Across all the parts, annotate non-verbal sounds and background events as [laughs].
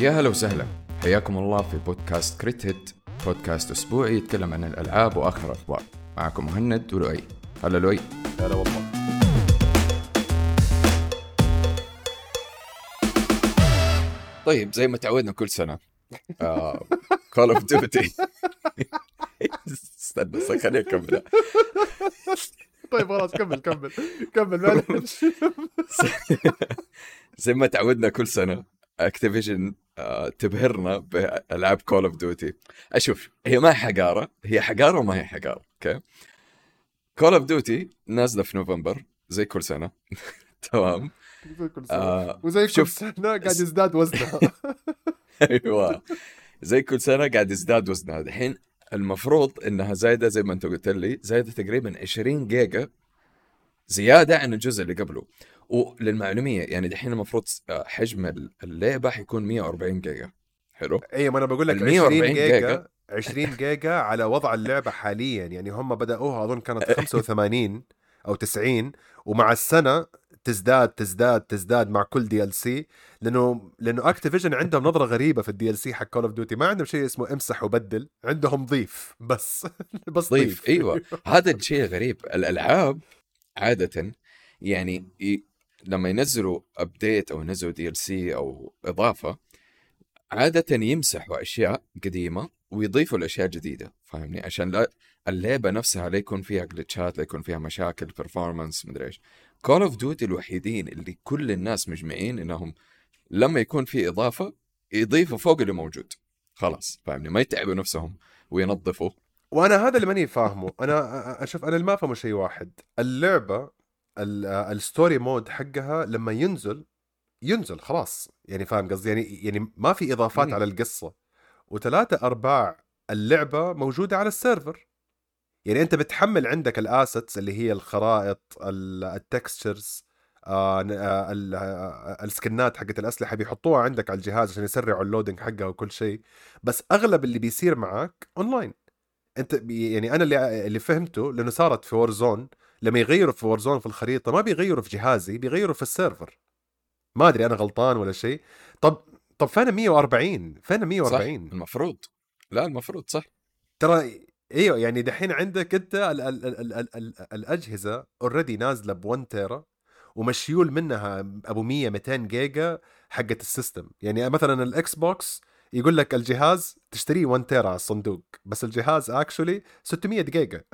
يا هلا وسهلا. حياكم الله في بودكاست Crit Hit. بودكاست أسبوعي يتكلم عن الألعاب وآخر الأخبار. معكم مهند ولؤي. هلا لؤي. هلا والله. طيب زي ما تعودنا كل سنة. Call of Duty استنى خليني أكمل. طيب خلاص كمل كمل. كمل معلش [laughs] زي ما تعودنا كل سنة Activision تبهرنا بألعاب Call of Duty أشوف هي ما هي حقارة هي حقارة وما هي حقارة أوكي؟ Call of Duty نازلة في نوفمبر زي كل سنة. [laughs] تمام؟ زي كل سنة. آه، وزي كل. سنة قاعد يزداد وزنها. [laughs] أيوه. زي كل سنة قاعد يزداد وزنها. الحين المفروض إنها زايدة زي ما أنت قلت لي زايدة تقريبا 20 جيجا زيادة عن الجزء اللي قبله. وللمعلوميه يعني دحين المفروض حجم اللعبة حيكون 140 جيجا حلو اي ما أنا بقول لك ال 20 140 جيجا جيجا. 20 جيجا على وضع اللعبة حاليا يعني هم بدأوها أظن كانت [laughs] 85 أو 90 ومع السنة تزداد تزداد تزداد مع كل DLC لأنه لأنه Activision عندهم نظرة غريبة في ال DLC حق Call of Duty ما عندهم شيء اسمه امسح وبدل عندهم ضيف بس [laughs] بس ضيف ضيف أيوه هذا الشيء غريب الألعاب عادة يعني. لما ينزلوا update أو ينزلوا DLC أو إضافة عاده يمسحوا أشياء قديمة ويضيفوا الأشياء جديده فاهمني؟ عشان لا اللعبه نفسها لا يكون فيها جلتشات لا يكون فيها مشاكل performance مدري إيش. Call of Duty الوحيدين اللي كل الناس مجمعين إنهم لما يكون في إضافة يضيفوا فوق اللي موجود. خلاص فاهمني؟ ما يتعبوا نفسهم وينظفوا. وأنا هذا اللي ماني فاهمه. أنا أشوف أنا اللي ما فاهمه شيء واحد. اللعبة ال- ال story mode حقها لما ينزل ينزل خلاص. يعني فاهم قصدي؟ يعني يعني ما في إضافات مم. على القصة. وثلاثة أرباع اللعبة موجودة على ال server. يعني أنت بتحمل عندك ال assets اللي هي الخرائط ال textures السكنات حقت الأسلحة بيحطوها عندك على الجهاز عشان يسرعوا ال loading حقها وكل شيء. بس أغلب اللي بيصير معاك اونلاين أنت يعني أنا اللي اللي فهمته لأنه صارت في Warzone لما يغيروا في Warzone في الخريطة ما بيغيروا في جهازي بيغيروا في ال server. ما أدري أنا غلطان ولا شيء. طب طب فين 140 فين 140 صح المفروض. لا المفروض صح. ترى إيوه يعني دحين عندك أنت ال ال ال ال ال ال الأجهزة already نازلة ب 1 تيرا ومشيول منها أبو 100 200 جيجا حقت ال system. يعني مثلا ال Xbox يقول لك الجهاز تشتريه 1 تيرا على الصندوق بس الجهاز actually 600 جيجا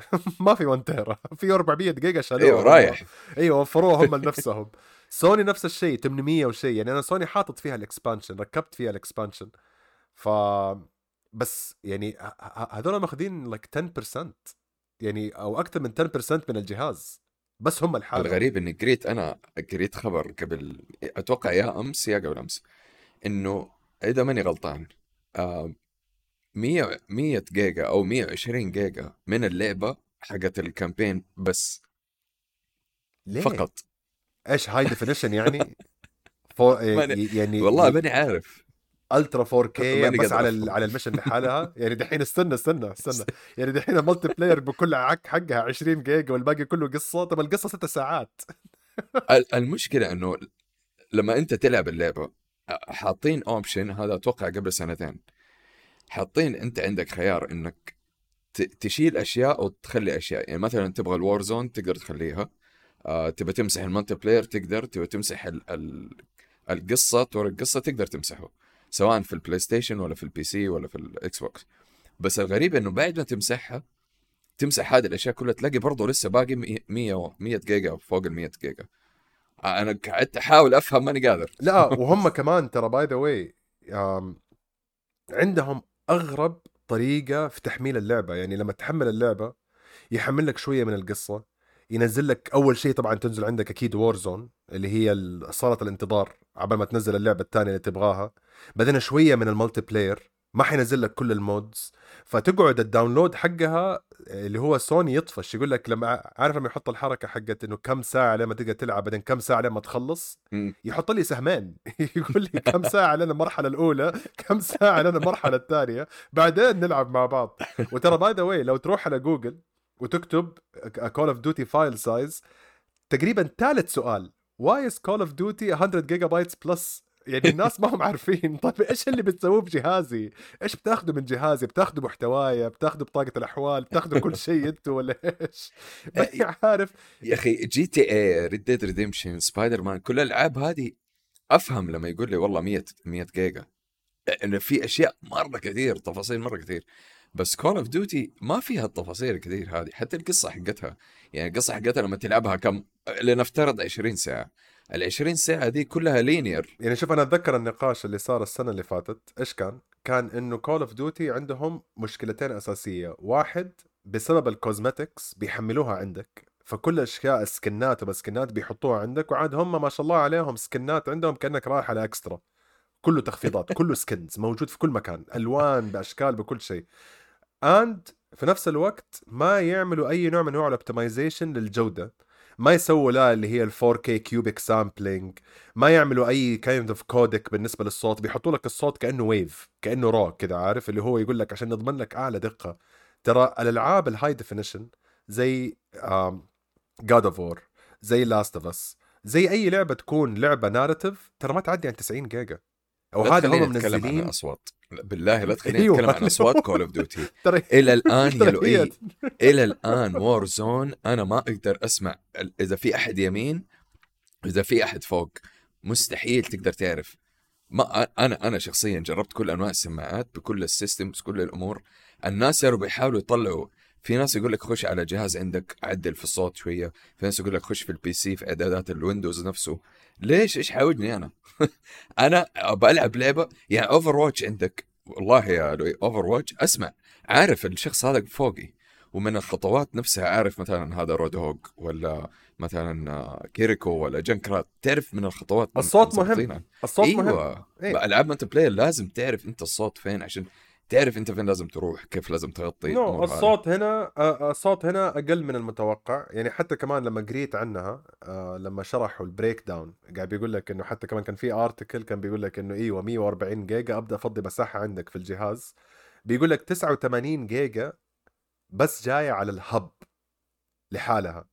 ما في 1 تيرا في 400 جيجا شالوها إيوه رايح. إيوه وفروها هم [laughs] لنفسهم. سوني نفس الشيء 800 وشيء يعني أنا سوني حاطط فيها ال expansion ركبت فيها ال expansion ف بس يعني هذول ماخذين لك 10% يعني أو أكثر من 10% من الجهاز. بس هم الحالة. الغريب إني قريت أنا قريت خبر قبل أتوقع يا أمس يا قبل أمس إنه إذا ماني غلطان آه 100 100 جيجا أو 120 جيجا من اللعبة حقت ال campaign بس. ليه؟ فقط. إيش high definition [laughs] يعني؟ فو... يعني والله ماني عارف. ultra 4K [laughs] ماني بس على. ال- على ال mission لحالها. [laughs] يعني دحين استنى استنى استنى. يعني دحين ال multiplayer بكل عك حقها 20 جيجا والباقي كله قصة. طب القصة ست ساعات. ال- المشكلة إنه لما أنت تلعب اللعبة حاطين option هذا أتوقع قبل سنتين. حاطين أنت عندك خيار إنك تشيل أشياء وتخلي أشياء. يعني مثلا تبغى ال Warzone تقدر تخليها. آه تبى تمسح ال multiplayer تقدر تبى تمسح ال ال القصة طور القصة تقدر تمسحه سواء في ال PlayStation ولا في ال PC ولا في ال Xbox بس الغريب إنه بعد ما تمسحها تمسح هذه الأشياء كلها تلاقي برضه لسه باقي 100 100 جيجا فوق ال 100 جيجا أنا قعدت أحاول أفهم ماني قادر. لا وهم كمان ترى by the way عندهم أغرب طريقة في تحميل اللعبة. يعني لما تحمل اللعبة يحمل لك شوية من القصة ينزل لك أول شيء طبعا تنزل عندك أكيد Warzone اللي هي ال- صاله الانتظار عبال ما تنزل اللعبة الثانية اللي تبغاها. بعدين شوية من ال multiplayer ما حينزل لك كل ال modes. فتقعد ال download حقها اللي هو سوني يطفش يقول لك لما عارف لما يحط الحركة حقت إنه كم ساعة لما تقدر تلعب بعدين كم ساعة لما تخلص. يحط لي سهمين [laughs] يقول لي [laughs] كم ساعة لنا المرحلة الأولى كم ساعة لنا المرحلة الثانية بعدين نلعب مع بعض. وترى by the way لو تروح على جوجل وتكتب Call of Duty file size تقريبا ثالث سؤال. why is Call of Duty 100 gigabytes plus يعني الناس ما هم عارفين. [laughs] طيب إيش اللي بتسووه بجهازي؟ إيش بتاخذوا من جهازي؟ بتاخذوا محتوايا بتاخذوا بطاقة الأحوال بتاخذوا كل شيء [laughs] أنتوا ولا إيش؟ ماني عارف. يا أخي GTA Red Dead Redemption Spider-Man كل الألعاب هذه أفهم لما يقول لي والله 100 100 جيجا. انه في أشياء مرة كثير تفاصيل مرة كثير. بس Call of Duty ما فيها التفاصيل الكثير هذه حتى القصة حقتها. يعني القصة حقتها لما تلعبها كم لنفترض 20 ساعة. ال 20 ساعة دي كلها linear يعني شوف أنا أتذكر النقاش اللي صار السنة اللي فاتت إيش كان؟ كان إنه Call of Duty عندهم مشكلتين أساسية. واحد بسبب ال cosmetics بيحملوها عندك. فكل أشياء سكنات وبسكنات بيحطوها عندك وعاد هم ما شاء الله عليهم سكنات عندهم كأنك رايح على اكسترا كله تخفيضات كله skins موجود في كل مكان. ألوان بأشكال بكل شيء. and في نفس الوقت ما يعملوا أي نوع من انواع ال optimization للجودة. ما يسووا لا اللي هي ال 4K cubic sampling ما يعملوا أي kind of codec بالنسبة للصوت بيحطوا لك الصوت كأنه wave كأنه raw كده عارف؟ اللي هو يقول لك عشان نضمن لك أعلى دقة. ترى الألعاب ال high definition زي God of War زي Last of Us زي أي لعبة تكون لعبة narrative ترى ما تعدي عن 90 جيجا. وهذا هم منزلين عن اصوات بالله لا تخليني أيوة. اتكلم عن أصوات Call of Duty إلى الآن يا لؤي إلى الآن Warzone أنا ما أقدر أسمع إذا في أحد يمين إذا في أحد فوق مستحيل تقدر تعرف. ما أنا أنا شخصيا جربت كل أنواع السماعات بكل ال systems كل الأمور. الناس صاروا بيحاولوا يطلعوا في ناس يقول لك خش على جهاز عندك عدل في الصوت شوية. في ناس يقول لك خش في ال PC في إعدادات ال Windows نفسه. ليش؟ إيش حاوجني أنا؟ [laughs] أنا بلعب لعبة يعني Overwatch عندك. والله يا لوي Overwatch أسمع. عارف الشخص هذا فوقي ومن الخطوات نفسها عارف مثلا هذا Roadhog ولا مثلا Kiriko ولا Junkrat تعرف من الخطوات الصوت مهم. الصوت أيوة. مهم إيه؟ ألعاب multiplayer لازم تعرف أنت الصوت فين عشان تعرف انت فين لازم تروح كيف لازم تغطي no no, الصوت هنا الصوت هنا أقل من المتوقع. يعني حتى كمان لما قريت عنها لما شرحوا ال breakdown قاعد بيقول لك إنه حتى كمان كان في article كان بيقول لك إنه إيوه 140 جيجا أبدأ أفضي مساحة عندك في الجهاز. بيقول لك 89 جيجا بس جاية على ال hub لحالها.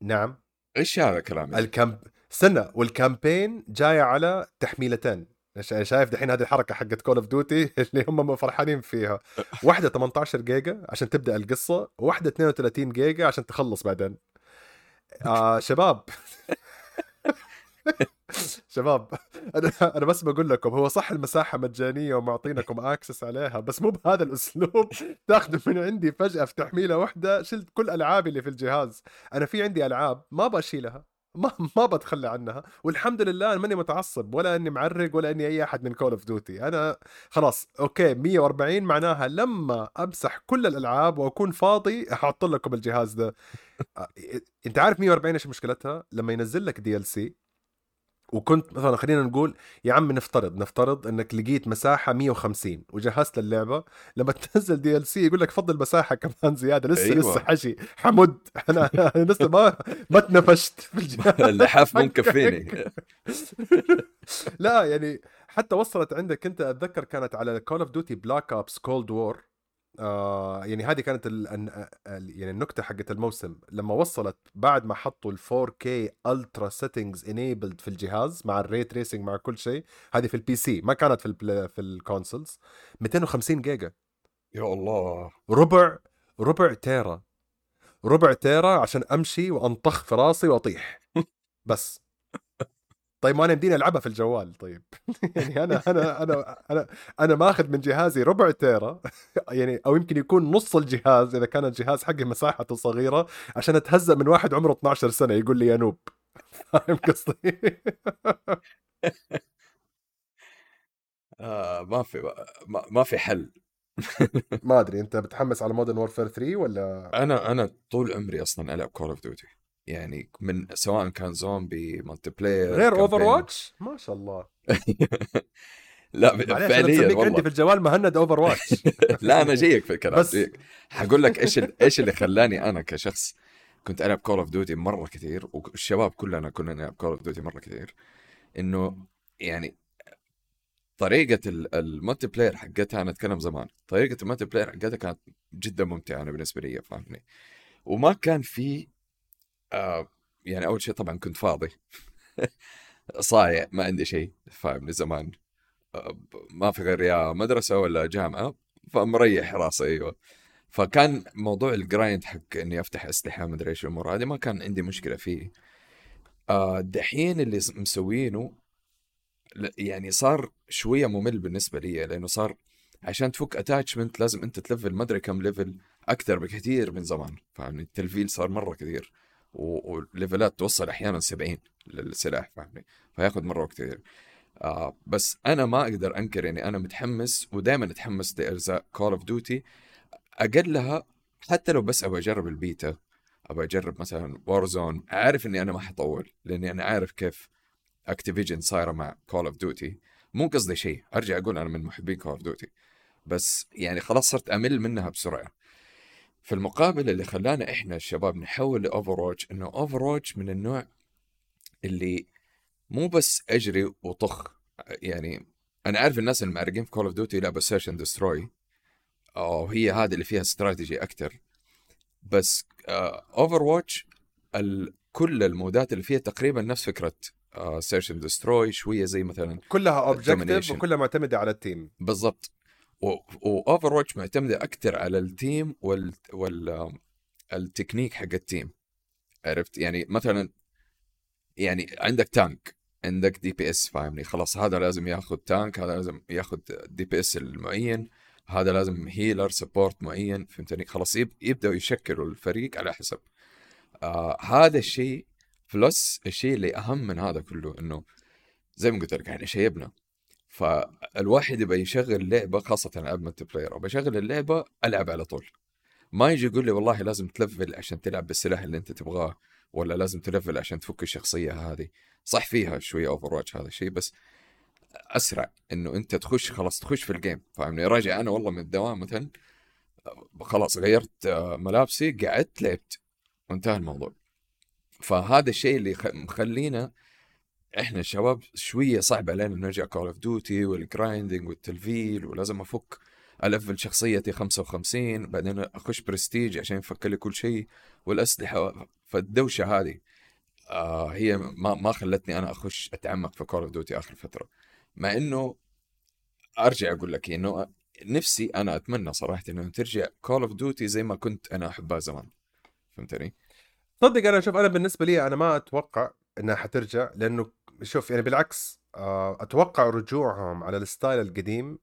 نعم. إيش هذا كلام؟ ال camp استنى وال campaign جاية على تحميلتين. شايف دحين هذه الحركة حقت Call of Duty اللي هم فرحانين فيها. [laughs] واحدة 18 جيجا عشان تبدأ القصة وواحده 32 جيجا عشان تخلص بعدين. آه [laughs] شباب. [laughs] شباب أنا أنا بس بقول لكم هو صح المساحة مجانية ومعطينكم access عليها بس مو بهذا الأسلوب. تاخذوا من عندي فجأة في تحميلة واحدة شلت كل ألعابي اللي في الجهاز. أنا في عندي ألعاب ما بشيلها ما [laughs] ما بتخلى عنها. والحمد لله ماني متعصب ولا إني معرق ولا إني أي أحد من Call of Duty أنا خلاص okay 140 معناها لما أمسح كل الألعاب وأكون فاضي أحط لكم الجهاز ده. إنت عارف 140 إيش مشكلتها؟ لما ينزل لك DLC وكنت مثلا خلينا نقول يا عم نفترض نفترض إنك لقيت مساحة 150 وجهزت اللعبه لما [laughs] تنزل DLC يقول لك فضل مساحه كمان زيادة لسه أيوة. لسه حشي حمد أنا [laughs] لسه ما ما تنفشت في الجهاز. [laughs] اللحاف مو مكفيني. لا يعني حتى وصلت عندك انت أتذكر كانت على Call of Duty Black Ops Cold War آه يعني هذه كانت ال يعني النكتة حقت الموسم. لما وصلت بعد ما حطوا ال 4K ultra settings enabled في الجهاز مع ال ray tracing مع كل شيء هذه في ال PC ما كانت في في ال consoles 250 جيجا. يا الله. ربع ربع tera. ربع tera عشان أمشي وأنطخ في راسي وأطيح. [laughs] بس. طيب ما أنا يمديني ألعبها في الجوال طيب. [laughs] يعني أنا أنا أنا أنا أنا ماخذ من جهازي ربع tera [laughs] يعني أو يمكن يكون نص الجهاز إذا كان الجهاز حقي مساحته صغيرة عشان أتهزأ من واحد عمره 12 سنة يقول لي يا noob. [laughs] فاهم قصدي؟ آه ما في ما, ما في حل. ما أدري أنت بتحمس على Modern Warfare 3 ولا؟ أنا أنا طول عمري أصلا ألعب Call of Duty يعني من سواء كان زومبي multiplayer غير Overwatch ما شاء الله. [laughs] لا فعليا والله عندي في الجوال مهند Overwatch [laughs] لا أنا جايك في الكلام بس حقول لك إيش إيش اللي خلاني أنا كشخص كنت ألعب Call of Duty مرة كثير والشباب كلنا كنا نلعب Call of Duty مرة كثير إنه يعني طريقة ال multiplayer حقتها أنا أتكلم زمان، طريقة ال multiplayer حقتها كانت جدا ممتعة أنا بالنسبة لي فاهمني؟ وما كان في آه يعني أول شيء طبعا كنت فاضي. [laughs] صايع ما عندي شيء فاهمني زمان آه، ما في غير يا مدرسة ولا جامعة فمريح راسي أيوه. فكان موضوع ال grind حق إني أفتح أسلحة مدري إيش الأمور هذه ما كان عندي مشكلة فيه. آه، دحين اللي مسوينه يعني صار شوية ممل بالنسبة لي لأنه صار عشان تفك attachment لازم أنت تlevel ما أدري كم level أكثر بكثير من زمان فاهمني؟ التلفيل صار مرة كثير. و levelات توصل أحيانا 70 للسلاح فاهمني؟ فياخذ مرة كثير آه بس أنا ما أقدر أنكر إني أنا متحمس ودائما أتحمس لاجزاء Call of Duty أقلها حتى لو بس أبغى أجرب البيتا أبغى أجرب مثلا Warzone عارف إني أنا ما حطول لأني أنا عارف كيف Activision صايرة مع Call of Duty مو قصدي شيء أرجع أقول أنا من محبين Call of Duty بس يعني خلاص صرت أمل منها بسرعة. في المقابل اللي خلانا إحنا الشباب نحول ل Overwatch إنه Overwatch من النوع اللي مو بس أجري وطخ يعني أنا عارف الناس المعرقين في Call of Duty لعبه search and destroy أو هي هذه اللي فيها استراتيجي أكثر بس Over uh, watch كل ال modeات اللي فيها تقريبا نفس فكرة search and destroy شوية زي مثلا كلها objective وكلها معتمدة على ال team بالضبط. و Overwatch معتمدة أكثر على ال team وال التكنيك حق ال team عرفت؟ يعني مثلا يعني عندك tank عندك DPS فاهمني؟ خلاص هذا لازم ياخذ tank هذا لازم ياخذ DPS المعين هذا لازم healer support معين فهمتني؟ خلاص يبدأوا يشكلوا الفريق على حسب. آه هذا الشيء plus الشيء اللي أهم من هذا كله إنه زي ما قلت لك إحنا شيبنا فالواحد يبغى يشغل لعبة خاصه ألعاب multiplayer أبغى أشغل اللعبة ألعب على طول. ما يجي يقول لي والله لازم تlevel عشان تلعب بالسلاح اللي أنت تبغاه ولا لازم تlevel عشان تفك الشخصية هذه. صح فيها شوية Overwatch هذا الشيء بس أسرع إنه أنت تخش خلاص تخش في ال game فاهمني راجع أنا والله من الدوام مثلا خلاص غيرت ملابسي قعدت لعبت. وانتهى الموضوع. فهذا الشيء اللي مخلينا إحنا الشباب شوية صعب علينا نرجع Call of Duty وال grinding والتلفيل ولازم أفك الفل شخصيتي 55 بعدين أخش برستيج عشان يفك لي كل شيء والأسلحة فالدوشة هذه آه هي ما ما خلتني أنا أخش أتعمق في Call of Duty آخر فترة مع إنه أرجع أقول لك إنه نفسي أنا أتمنى صراحة إنه ترجع Call of Duty زي ما كنت أنا أحبها زمان فهمتني؟ صدق أنا شوف أنا بالنسبة لي أنا ما أتوقع إنها حترجع لأنه شوف يعني بالعكس آه، أتوقع رجوعهم على ال style القديم.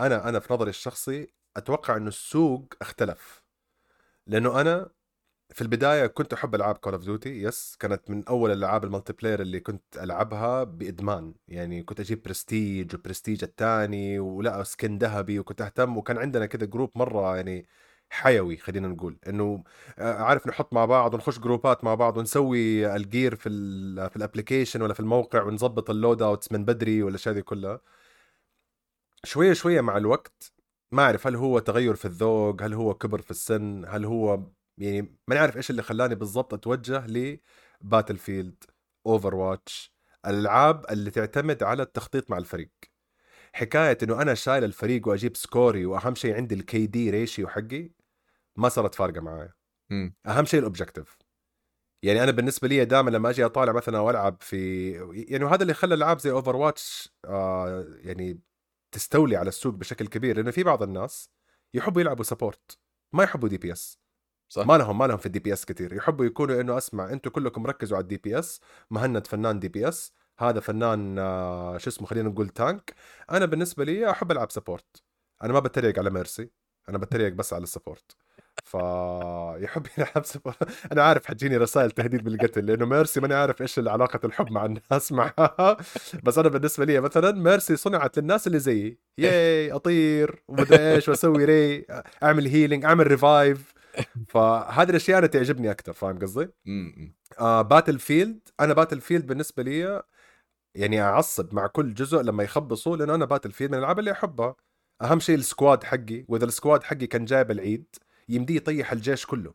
أنا أنا في نظري الشخصي أتوقع إنه السوق اختلف. لأنه أنا في البداية كنت أحب ألعاب Call of Duty بس كانت من أول الالعاب ال multiplayer اللي كنت ألعبها بإدمان. يعني كنت أجيب prestige و prestige الثاني ولا skin ذهبي وكنت أهتم وكان عندنا كذا group مرة يعني حيوي خلينا نقول. إنه آه، عارف نحط مع بعض ونخش جروبات مع بعض ونسوي ال gear في ال في ال application ولا في الموقع ونظبط ال loadouts من بدري والاشياء دي كلها. شوية شوية مع الوقت ما أعرف هل هو تغير في الذوق هل هو كبر في السن هل هو يعني ما نعرف إيش اللي خلاني بالضبط أتوجه ل Battlefield Overwatch الألعاب اللي تعتمد على التخطيط مع الفريق. حكاية إنه أنا شايل الفريق وأجيب score ي وأهم شيء عندي ال KD ratio حقي ما صارت فارقة معايا. أهم شيء ال objective يعني أنا بالنسبة لي دائما لما أجي أطالع مثلا والعب في يعني هذا اللي خلى العاب زي Overwatch آه يعني تستولي على السوق بشكل كبير. لأنه في بعض الناس يحبوا يلعبوا support ما يحبوا DPS صح. ما لهم ما لهم في ال DPS كثير يحبوا يكونوا إنه أسمع أنتم كلكم ركزوا على ال DPS مهند فنان DPS هذا فنان آه شو اسمه خلينا نقول tank أنا بالنسبة لي أحب ألعب support أنا ما بتريق على Mercy أنا بتريق بس على ال support فيحب يلعب support أنا عارف حتجيني رسائل تهديد بالقتل لأنه Mercy ماني عارف إيش علاقة الحب مع الناس [laughs] معها بس أنا بالنسبة لي مثلا Mercy صنعت للناس اللي زيي. ياي أطير ومدري إيش وأسوي re أعمل healing أعمل revive [laughs] فهذه الأشياء أنا تعجبني أكثر فاهم قصدي؟ آه Battlefield أنا Battlefield بالنسبة لي يعني أعصب مع كل جزء لما يخبصوا لأنه أنا Battlefield من الألعاب اللي أحبها. أهم شيء ال squad حقي وإذا ال squad حقي كان جايب العيد يمديه يطيح الجيش كله.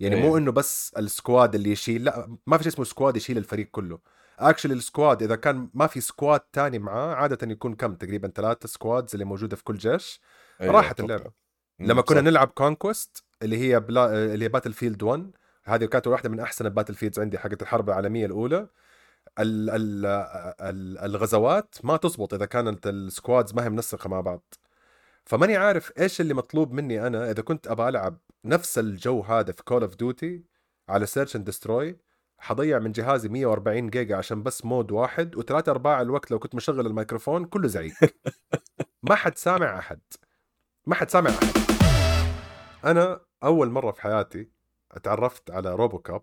يعني مو إيه. إنه بس ال squad اللي يشيل لا ما في شيء اسمه squad يشيل الفريق كله. actually ال squad إذا كان ما في squad تاني معاه عادة يكون كم؟ تقريبا ثلاثة squads اللي موجودة في كل جيش. أيه راحت اللعبة. لما كنا صح. نلعب conquest اللي هي بلا... اللي هي Battlefield 1 هذه كانت واحدة من أحسن ال Battlefields عندي حقت الحرب العالمية الأولى. ال ال ال الغزوات ما تزبط إذا كانت ال squads ما هي منسقة مع بعض. فماني عارف إيش اللي مطلوب مني أنا إذا كنت ابى ألعب نفس الجو هذا في Call of Duty على search and destroy حضيع من جهازي 140 جيجا عشان بس mode واحد وثلاثة أرباع الوقت لو كنت مشغل الميكروفون كله زعيق. [laughs] ما حد سامع أحد. ما حد سامع أحد. أنا أول مرة في حياتي اتعرفت على RoboCop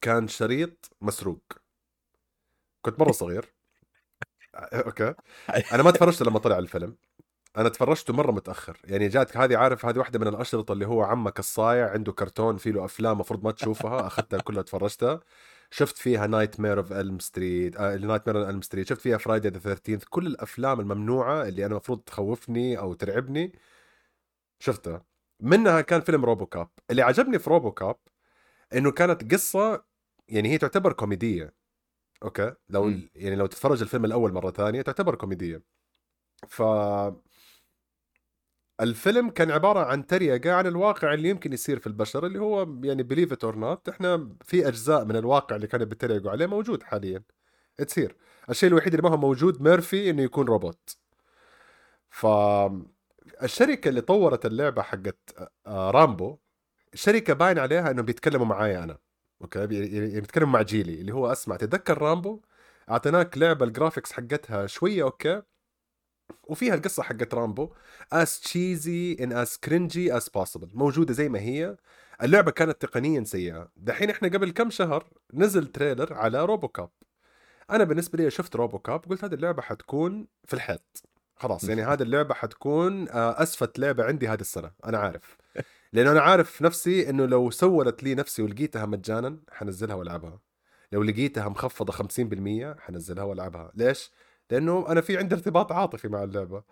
كان شريط مسروق. كنت مرة صغير. [laughs] okay. [laughs] أنا ما تفرجت لما طلع الفيلم. أنا تفرجته مرة متأخر. يعني جاتك هذه عارف هذه واحدة من الأشرطة اللي هو عمك الصايع عنده كرتون فيه له أفلام المفروض ما تشوفها [laughs] أخذتها كلها تفرجتها. شفت فيها Nightmare of Elm Street Nightmare Elm Street شفت فيها Friday the 13 كل الأفلام الممنوعة اللي أنا المفروض تخوفني أو ترعبني شفتها. منها كان فيلم RoboCop اللي عجبني في RoboCop إنه كانت قصة يعني هي تعتبر كوميدية. okay؟ لو م. يعني لو تتفرج الفيلم الأول مرة ثانية تعتبر كوميدية. ف الفيلم كان عبارة عن تريقة عن الواقع اللي يمكن يصير في البشر اللي هو يعني believe it or not إحنا في أجزاء من الواقع اللي كانوا بيتريقوا عليه موجود حاليا. تصير. الشيء الوحيد اللي ما هو موجود ميرفي إنه يكون روبوت. ف الشركة اللي طورت اللعبة حقت آه، Rambo الشركة باين عليها إنهم بيتكلموا معايا أنا. okay؟ يعني بيتكلموا مع جيلي اللي هو أسمع تتذكر Rambo؟ أعطيناك لعبة ال graphics حقتها شوية okay؟ وفيها القصة حقت Rambo as cheesy and as cringy as possible موجودة زي ما هي. اللعبة كانت تقنيا سيئة. دحين إحنا قبل كم شهر نزل trailer على RoboCop أنا بالنسبة لي شفت RoboCop قلت هذه اللعبة حتكون في الحيط. خلاص يعني هذه اللعبة حتكون آه، أسفت لعبة عندي هذه السنة أنا عارف. [laughs] لأنه أنا عارف نفسي إنه لو سولت لي نفسي ولقيتها مجانا حنزلها وألعبها. لو لقيتها مخفضة 50% حنزلها وألعبها. ليش؟ لأنه أنا في عندي ارتباط عاطفي مع اللعبة.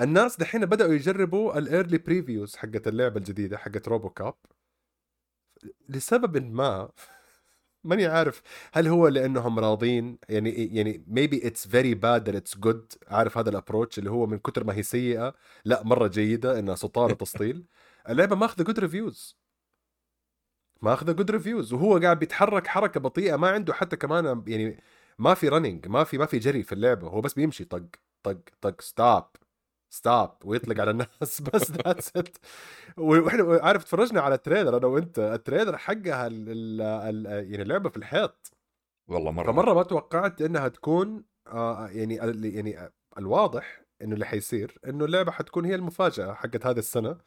الناس دحين بدأوا يجربوا ال early previews حقت اللعبة الجديدة حقت RoboCop لسبب ما [laughs] ماني عارف هل هو لأنهم راضين؟ يعني يعني maybe it's very bad that it's good. عارف هذا ال approach اللي هو من كتر ما هي سيئة. لا مرة جيدة إنها سطار [laughs] وتسطيل. اللعبة ماخذة good reviews ماخذة good reviews وهو قاعد بيتحرك حركة بطيئة ما عنده حتى كمان يعني ما في running ما في ما في جري في اللعبة هو بس بيمشي طق طق طق stop stop ويطلق على الناس [laughs] بس that's it وإحنا عارف تفرجنا على ال trailer أنا وأنت ال trailer حقها ال ال ال يعني اللعبة في الحيط. والله مرة. فمرة ما توقعت إنها تكون آه يعني يعني الواضح إنه اللي حيصير إنه اللعبة حتكون هي المفاجأة حقت هذه السنة.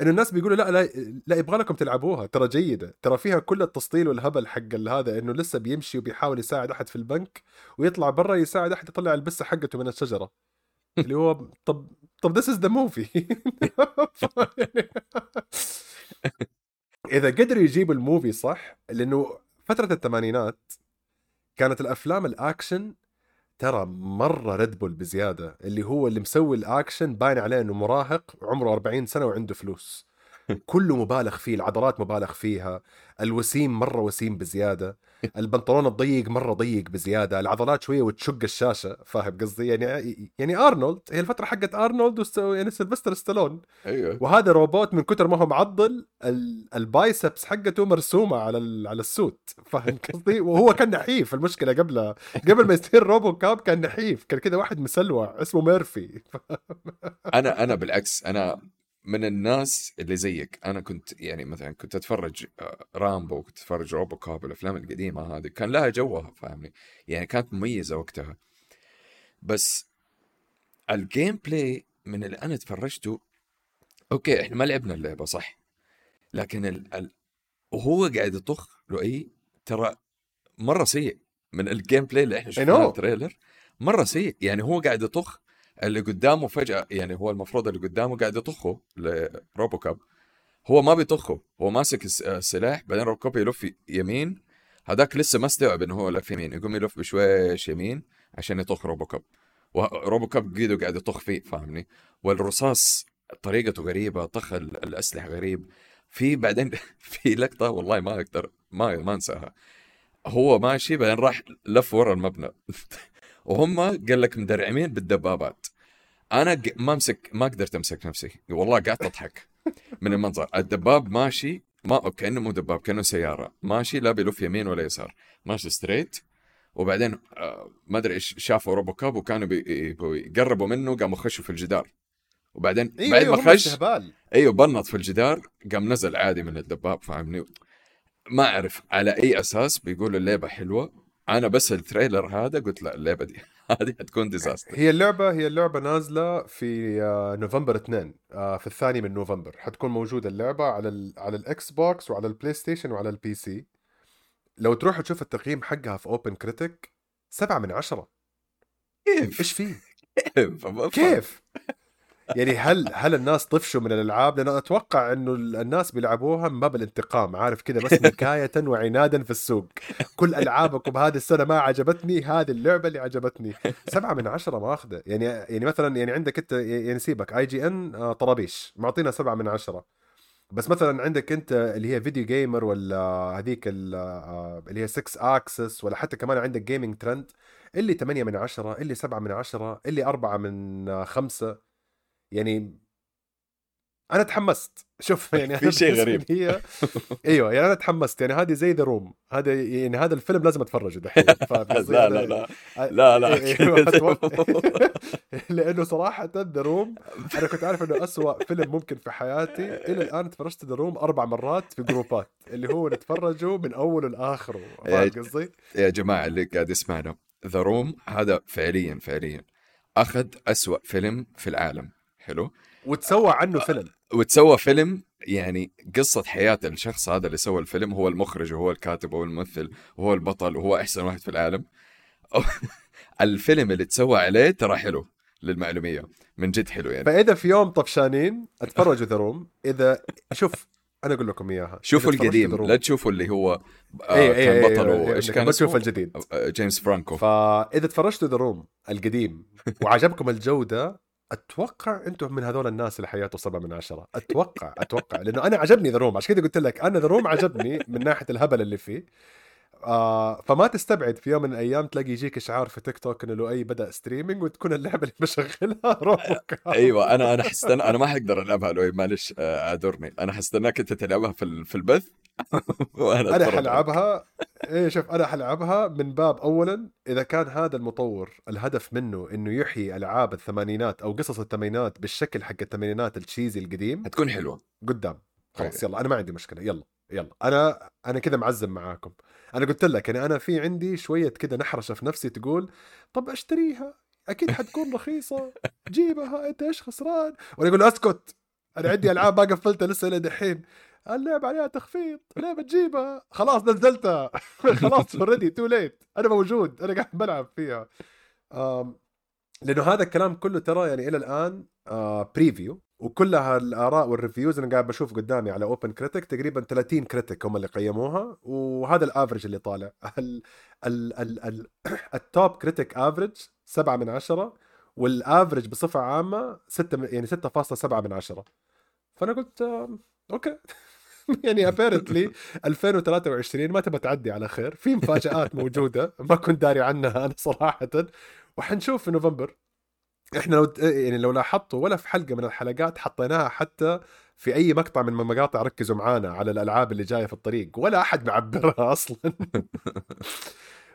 إنه الناس بيقولوا لا لا لا يبغى لكم تلعبوها. ترى جيدة. ترى فيها كل التسطيل والهبل حق هذا إنه لسه بيمشي وبيحاول يساعد أحد في البنك ويطلع برا يساعد أحد يطلع البسة حقته من الشجرة. اللي هو طب طب this is the movie إذا قدروا يجيبوا ال movie صح لأنه فترة الثمانينات كانت الأفلام الأكشن ترى مرة Red Bull بزيادة اللي هو اللي مسوي الاكشن باين عليه إنه مراهق عمره 40 سنة وعنده فلوس. [laughs] كله مبالغ فيه العضلات مبالغ فيها الوسيم مرة وسيم بزيادة. البنطلون الضيق مرة ضيق بزيادة العضلات شوية وتشق الشاشة فاهم قصدي؟ يعني يعني أرنولد هي الفترة حقت أرنولد وستو يعني سيلفستر ستالون. أيوه. وهذا روبوت من كثر ما هو معضل ال biceps حقته مرسومة على على ال suit فاهم قصدي؟ [laughs] وهو كان نحيف المشكلة قبل قبل ما يصير RoboCop كان نحيف كان كذا واحد مسلوع اسمه ميرفي أنا أنا بالعكس أنا من الناس اللي زيك. أنا كنت يعني مثلا كنت أتفرج آه، رامبو كنت أتفرج RoboCop الأفلام القديمة هذه كان لها جوها فاهمني؟ يعني كانت مميزة وقتها. بس ال gameplay من اللي أنا تفرجته okay إحنا ما لعبنا اللعبة صح. لكن ال... ال... وهو قاعد يطخ لؤي ترى مرة سيء. من ال gameplay اللي إحنا شفناه ال trailer مرة سيء. يعني هو قاعد يطخ اللي قدامه فجأة يعني هو المفروض اللي قدامه قاعد يطخه ل RoboCop هو ما بيطخه هو ماسك السلاح بعدين RoboCop يلف يمين. هذاك لسه ما استوعب إنه هو لف يمين يقوم يلف بشويش يمين عشان يطخ روبوكاب وروبوكاب قيده قاعد يطخ فيه فاهمني؟ والرصاص طريقته غريبة طخ الأسلحة غريب. في بعدين [laughs] في لقطة والله ما أقدر ما ما أنساها. هو ماشي بعدين راح لف ورا المبنى. [laughs] وهم قال لك مدرعمين بالدبابات. أنا ما امسك ما قدرت أمسك نفسي. والله قعدت أضحك. من المنظر. الدباب ماشي. ما كأنه مو دباب كأنه سيارة. ماشي لا بيلف يمين ولا يسار. ماشي straight وبعدين آه، ما أدري إيش شافوا RoboCop وكانوا بي- بيقربوا منه قاموا خشوا في الجدار. وبعدين إيوه بعد ما خش إيوه بنط في الجدار قام نزل عادي من الدباب فاهمني؟ ما أعرف على أي أساس. بيقولوا اللعبه حلوة. أنا بس ال trailer هذا قلت لا اللعبه دي. [laughs] هذه حتكون disaster هي اللعبة هي اللعبة نازلة في آه، نوفمبر 2 آه، في الثاني من نوفمبر حتكون موجودة اللعبة على ال على ال Xbox وعلى ال PlayStation وعلى ال PC لو تروح تشوف التقييم حقها في OpenCritic سبعة من عشرة كيف إيش فيه؟ [laughs] كيف. كيف؟ يعني هل هل الناس طفشوا من الألعاب؟ لأن أتوقع إنه ال- الناس بيلعبوها باب الانتقام عارف كذا بس نكاية وعنادا في السوق. كل العابكم هذه السنة ما عجبتني هذه اللعبة اللي عجبتني. سبعة من عشرة ماخذه يعني يعني مثلا يعني عندك أنت يعني سيبك IGN آه، طرابيش. معطينا سبعة من عشرة. بس مثلا عندك أنت اللي هي VideoGamer ولا هذيك آه، اللي هي 6 Axis ولا حتى كمان عندك Gaming Trend اللي 8 من عشرة اللي 7 من عشرة اللي 4 من آه، خمسة. يعني أنا تحمست. شوف [laughs] يعني في شيء غريب. لي هي [laughs] أيوه يعني أنا تحمست. يعني هذه زي The Room هذا يعني هذا الفيلم لازم أتفرجه دحين. [laughs] قصدي؟ لا لا لا. لا لا. لأنه صراحة The Room أنا كنت عارف إنه أسوأ فيلم ممكن في حياتي. إلى الآن تفرجت The Room أربع مرات في جروبات. اللي هو نتفرجه من أوله لآخره. فاهم. قصدي؟ يا جماعة اللي قاعد يسمعنا. The Room هذا فعليا فعليا أخذ أسوأ فيلم في العالم. حلو. وتسوى عنه فيلم. وتسوى فيلم يعني قصة حياة الشخص هذا اللي سوى الفيلم هو المخرج وهو الكاتب وهو الممثل وهو البطل وهو أحسن واحد في العالم. [laughs] الفيلم اللي تسوى عليه ترى حلو للمعلومية من جد حلو يعني. فإذا في يوم طفشانين اتفرجوا The Room. إذا شوف أنا أقول لكم إياها. شوفوا إذا القديم لا تشوفوا اللي هو آه إيه إيه كان إيه بطله إيه إيش كان اسمه؟ الجديد. آه، جيمس فرانكو. فإذا تفرجتوا The Room القديم وعجبكم الجودة أتوقع أنتم من هذول الناس اللي حياته سبعة من عشرة. أتوقع أتوقع. لأنه أنا عجبني The Room عشان كذا قلت لك أنا The Room عجبني من ناحية الهبل اللي فيه. آه فما تستبعد في يوم من الأيام تلاقي يجيك إشعار في تيك توك إنه لؤي بدأ streaming وتكون اللعبة اللي بشغلها [laughs] RoboCop أيوه أنا أنا حستنى أنا ما حقدر ألعبها لؤي معلش آه، أعذرني. أنا حستناك أنت تلعبها في ال- في البث. [laughs] أنا. حلعبها. إيه شوف أنا حلعبها من باب اولا إذا كان هذا المطور الهدف منه إنه يحيي ألعاب الثمانينات أو قصص الثمانينات بالشكل حق الثمانينات ال cheesy القديم. حتكون حلوة. قدام. خلاص طيب. يلا أنا ما عندي مشكلة. يلا يلا. أنا أنا كذا معزم معاكم. أنا قلت لك يعني أنا في عندي شوية كذا نحرشة في نفسي تقول طب أشتريها؟ أكيد حتكون رخيصة. جيبها أنت إيش خسران؟ وأنا أقول أسكت. أنا عندي ألعاب ما قفلتها لسه إلى دحين. اللعبة عليها تخفيض ليه بتجيبها؟ خلاص نزلتها. [laughs] خلاص already too late أنا موجود أنا قاعد بلعب فيها. لأنه هذا الكلام كله ترى يعني إلى الآن آه preview وكلها الآراء وال reviews أنا قاعد بشوف قدامي على OpenCritic تقريبا 30 critic هم اللي قيموها. وهذا ال average اللي طالع. ال ال ال ال ال top critic average 7 من 10 وال average بصفة عامة 6 يعني 6.7 من 10 فأنا قلت okay. [laughs] يعني apparently 2023 ما تبى تعدي على خير. في مفاجآت [laughs] موجودة ما كنت داري عنها أنا صراحة. وحنشوف في نوفمبر. إحنا لو يعني لو لاحظتوا ولا في حلقة من الحلقات حطيناها حتى في أي مقطع من المقاطع ركزوا معانا على الألعاب اللي جاية في الطريق. ولا أحد معبرها [laughs] أصلا.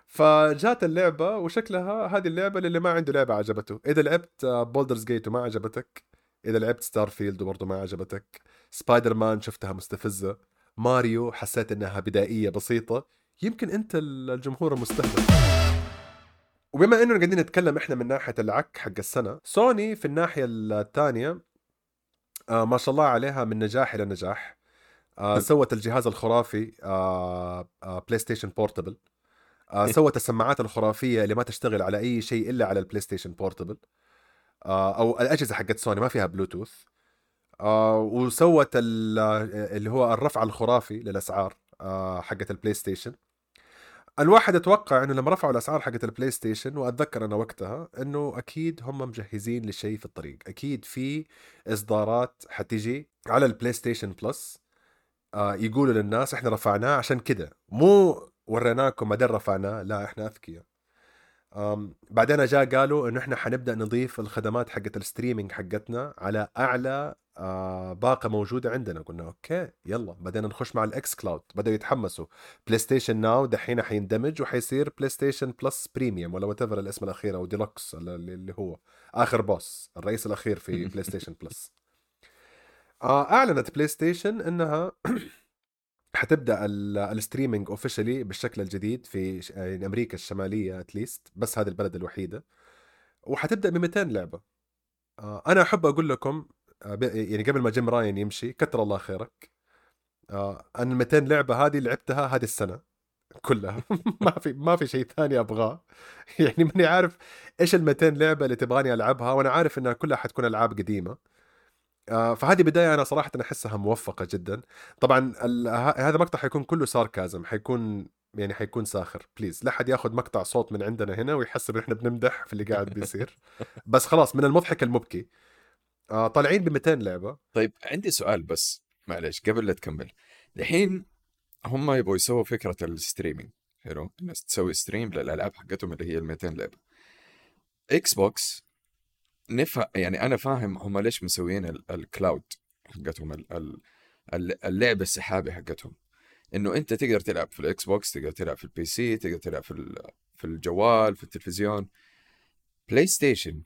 فجات اللعبة وشكلها هذه اللعبة للي ما عنده لعبة عجبته. إذا لعبت Baldur's Gate وما عجبتك إذا لعبت Starfield وبرضه ما عجبتك سبايدر مان شفتها مستفزة. ماريو حسيت إنها بدائية بسيطة. يمكن أنت الجمهور المستهدف. وبما انه قاعدين نتكلم إحنا من ناحية العك حق السنة سوني في الناحية الثانية آه ما شاء الله عليها من نجاح إلى نجاح. آه سوت الجهاز الخرافي آه آه PlayStation Portable آه سوت السماعات الخرافية اللي ما تشتغل على أي شيء إلا على ال PlayStation Portable آه أو الأجهزة حقت سوني ما فيها بلوتوث آه وسوت ال- اللي هو الرفع الخرافي للأسعار آه حقت ال PlayStation. الواحد أتوقع إنه لما رفعوا الأسعار حقت ال PlayStation وأتذكر أنا وقتها إنه أكيد هم مجهزين لشيء في الطريق. أكيد في إصدارات حتيجي على ال PlayStation Plus آه يقولوا للناس إحنا رفعناه عشان كذا مو وريناكم بعدين رفعناه لا إحنا أذكياء. بعدين جاء قالوا إنه إحنا حنبدأ نضيف الخدمات حقت ال streaming حقتنا على أعلى آه باقة موجودة عندنا. قلنا okay يلا بدينا نخش مع ال xCloud. بدأوا يتحمسوا. PlayStation Now دحين حيندمج وحيصير PlayStation Plus Premium ولا what الاسم الأخير أو ديلوكس اللي هو. آخر boss الرئيس الأخير في PlayStation Plus آه أعلنت PlayStation إنها [clears throat] حتبدأ ال streaming officially بالشكل الجديد في يعني أمريكا الشمالية at least بس هذه البلد الوحيدة. وحتبدأ ب 200 لعبة. آه أنا أحب أقول لكم يعني قبل ما Jim Ryan يمشي كتر الله خيرك. آه أنا 200 لعبة هذه لعبتها هذه السنة كلها. [laughs] ما في ما في شيء ثاني أبغاه. [laughs] يعني ماني عارف إيش ال 200 لعبة اللي تبغاني ألعبها وأنا عارف إنها كلها حتكون ألعاب قديمة. آه، فهذه بداية أنا صراحة أحسها موفقة جدا. طبعا هذا مقطع حيكون كله ساركازم حيكون يعني حيكون ساخر. بليز لا حد ياخذ مقطع صوت من عندنا هنا ويحسب إن إحنا بنمدح في اللي قاعد بيصير. [laughs] بس خلاص من المضحك المبكي. آه طالعين ب 200 لعبة. طيب عندي سؤال بس معلش قبل لا تكمل. الحين هم يبغوا يسووا فكرة ال streaming حلو؟ الناس تسوي stream للألعاب حقتهم اللي هي ال 200 لعبة. Xbox نفهم يعني أنا فاهم هم ليش مسويين ال cloud حقتهم اللعبة السحابي حقتهم. إنه أنت تقدر تلعب في ال Xbox تقدر تلعب في ال PC تقدر تلعب في في الجوال في التلفزيون. PlayStation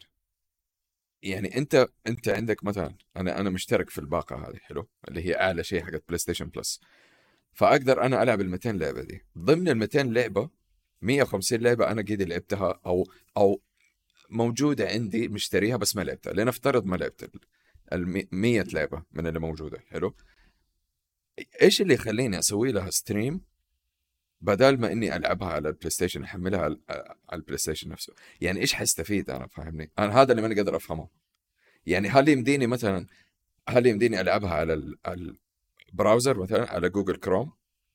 يعني أنت أنت عندك مثلا أنا أنا مشترك في الباقة هذه حلو؟ اللي هي أعلى شيء حقت PlayStation Plus فأقدر أنا ألعب ال 200 لعبة دي. ضمن ال 200 لعبه 150 لعبة أنا قد لعبتها أو أو موجودة عندي مشتريها بس ما لعبتها. لنفترض ما لعبت ال 100 لعبة من اللي موجودة حلو؟ إيش اللي يخليني أسوي لها stream بدل ما إني ألعبها على ال PlayStation احملها على ال PlayStation نفسه يعني إيش حستفيد أنا فاهمني أنا هذا اللي ماني قادر أفهمه يعني هل يمديني مثلا هل يمديني ألعبها على ال browser مثلا على Google Chrome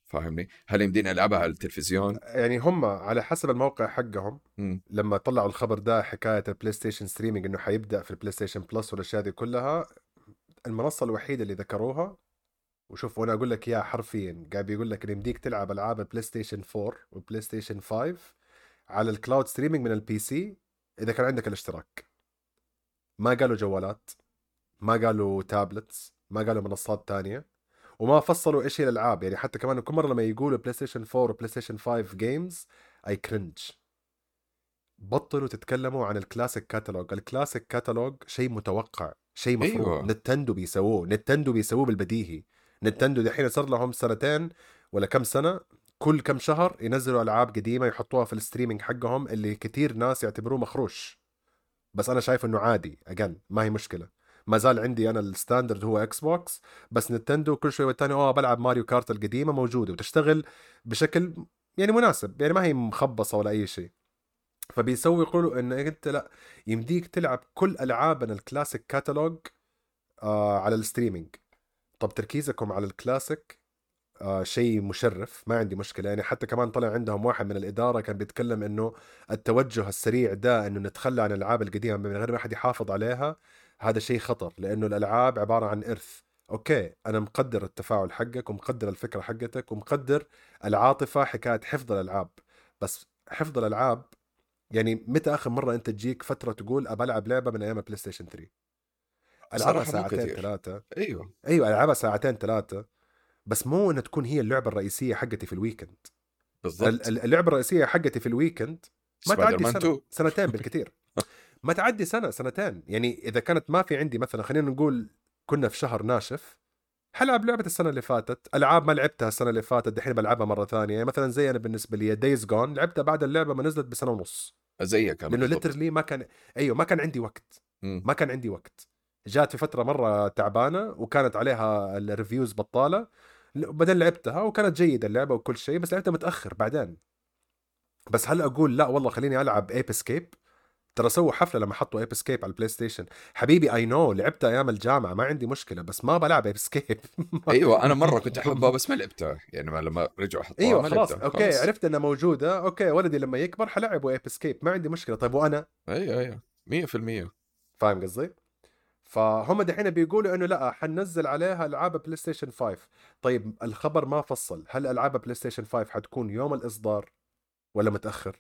فاهمني؟ هل يمديني ألعبها على التلفزيون؟ يعني هم على حسب الموقع حقهم م. لما طلعوا الخبر ده حكاية ال PlayStation streaming إنه حيبدأ في ال PlayStation Plus والأشياء دي كلها المنصة الوحيدة اللي ذكروها وشوف وأنا أقول لك إياها حرفيا قاعد بيقول لك انه يمديك تلعب ألعاب ال PlayStation 4 وال PlayStation 5 على ال cloud streaming من ال PC إذا كان عندك الاشتراك. ما قالوا جوالات ما قالوا tablets ما قالوا منصات تانية وما فصلوا إيش هي الالعاب يعني حتى كمان كل مرة لما يقولوا PlayStation 4 و PlayStation 5 games I cringe بطلوا تتكلموا عن ال classic catalog ال classic catalog شيء متوقع شيء مفروض. أيوة. نتندو بيسووه نتندو بيسووه بالبديهي. نتندو دحين صار لهم سنتين ولا كم سنة كل كم شهر ينزلوا ألعاب قديمة يحطوها في ال streaming حقهم اللي كثير ناس يعتبروه مخروش. بس أنا شايف إنه عادي أجل ما هي مشكلة. ما زال عندي أنا ال standard هو Xbox بس نتندو كل شوي والتاني أوه بلعب Mario Kart القديمة موجودة. وتشتغل بشكل يعني مناسب يعني ما هي مخبصة ولا أي شيء. فبيسوي يقولوا انه أنت لا يمديك تلعب كل ألعابنا ال classic catalog آه على ال streaming. طب تركيزكم على الكلاسيك آه شيء مشرف ما عندي مشكلة. يعني حتى كمان طلع عندهم واحد من الإدارة كان بيتكلم إنه التوجه السريع ده إنه نتخلى عن الألعاب القديمة من غير ما حد يحافظ عليها هذا شيء خطر. لأنه الألعاب عبارة عن إرث. okay أنا مقدر التفاعل حقك ومقدر الفكرة حقتك ومقدر العاطفة حكاية حفظ الألعاب. بس حفظ الألعاب يعني متى آخر مرة أنت تجيك فترة تقول أبى ألعب لعبة من أيام ال PlayStation 3 ألعبها ساعتين ثلاثة أيوه. أيوه ألعبها ساعتين ثلاثة بس مو انها تكون هي اللعبة الرئيسية حقتي في ال weekend بالضبط. اللعبة الرئيسية حقتي في ال weekend ما تعدي سنة. سنتين [laughs] بالكثير. ما تعدي سنة سنتين. يعني إذا كانت ما في عندي مثلا خلينا نقول كنا في شهر ناشف حلعب لعبة السنة اللي فاتت، ألعاب ما لعبتها السنة اللي فاتت دحين بلعبها مرة ثانية، يعني مثلا زي أنا بالنسبة لي Days Gone لعبتها بعد اللعبة ما نزلت بسنة ونص. زيك لأنه literally ما كان أيوه ما كان عندي وقت. م. ما كان عندي وقت. جات في فترة مرة تعبانة وكانت عليها ال reviews بطالة، بعدين لعبتها وكانت جيدة اللعبة وكل شيء بس لعبتها متأخر بعدين. بس هل أقول لا والله خليني ألعب Ape Escape ترى سووا حفلة لما حطوا Ape Escape على ال PlayStation حبيبي I know لعبتها أيام الجامعة ما عندي مشكلة بس ما بلعب Ape Escape [laughs] أيوه أنا مرة كنت أحبها بس ما لعبتها يعني لما رجعوا حطوها أيوه خلاص okay خلاص. عرفت إنها موجودة okay ولدي لما يكبر حلعبه Ape Escape ما عندي مشكلة طيب وأنا أيوه أيوه 100% فاهم قصدي؟ فهم دحين بيقولوا إنه لا حننزل عليها ألعاب PlayStation 5 طيب الخبر ما فصل. هل ألعاب PlayStation 5 حتكون يوم الإصدار ولا متأخر؟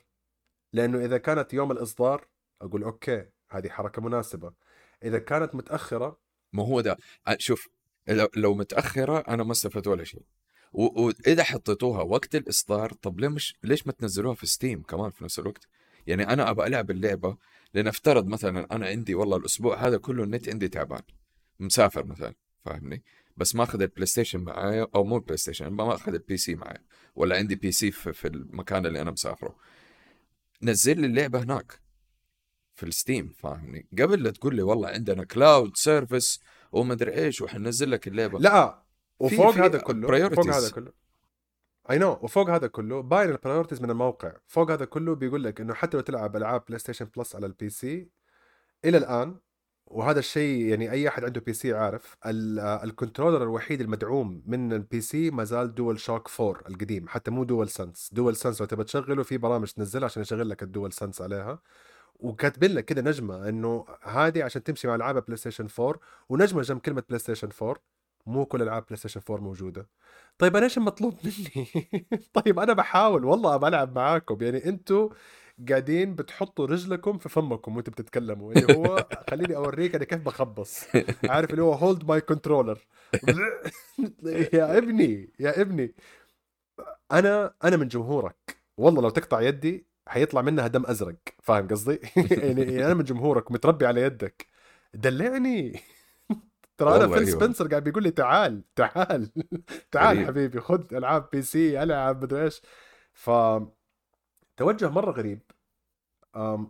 لأنه إذا كانت يوم الإصدار أقول okay هذه حركة مناسبة. إذا كانت متأخرة ما هو ده شوف لو, متأخرة أنا ما استفدت ولا شيء. واذا حطيتوها وقت الإصدار طب ليه مش ليش ما تنزلوها في Steam كمان في نفس الوقت؟ يعني أنا أبغى ألعب اللعبة لنفترض مثلا أنا عندي والله الأسبوع هذا كله النت عندي تعبان مسافر مثلا فاهمني؟ بس ما أخذ ال PlayStation معايا أو مو ال PlayStation ما أخذ ال PC معايا ولا عندي PC في, في المكان اللي أنا مسافره. نزل لي اللعبة هناك في ال Steam فاهمني؟ قبل لا تقول لي والله عندنا cloud service وما أدري إيش وحنزل لك اللعبة. لا وفوق في هذا كله. فوق هذا كله. I know وفوق هذا كله باين ال priorities من الموقع. فوق هذا كله بيقول لك إنه حتى لو تلعب ألعاب PlayStation Plus على ال PC إلى الآن وهذا الشيء يعني أي أحد عنده PC عارف آه، ال controller الوحيد المدعوم من ال PC ما زال DualShock 4 القديم حتى مو DualSense DualSense لو تبى تشغله في برامج تنزلها عشان يشغل لك ال DualSense عليها. وكاتبين لك كده نجمة إنه هذه عشان تمشي مع العاب PlayStation 4 ونجمة جنب كلمة PlayStation 4 مو كل العاب PlayStation 4 موجودة. طيب أنا إيش المطلوب [laughs] مني؟ طيب أنا بحاول والله أبى ألعب معاكم. يعني أنتوا قاعدين بتحطوا رجلكم في فمكم وأنتوا بتتكلموا. اللي هو [laughs] خليني أوريك أنا كيف بخبص. عارف اللي هو hold my controller يا ابني يا ابني. أنا أنا من جمهورك. والله لو تقطع يدي حيطلع منها دم أزرق. فاهم قصدي؟ [laughs] يعني أنا من جمهورك ومتربي على يدك. دلعني. ترى أنا Phil أيوة. سبنسر قاعد بيقول لي تعال تعال [laughs] تعال غريب. حبيبي خذ ألعاب PC ألعب مدري إيش. ف توجه مرة غريب.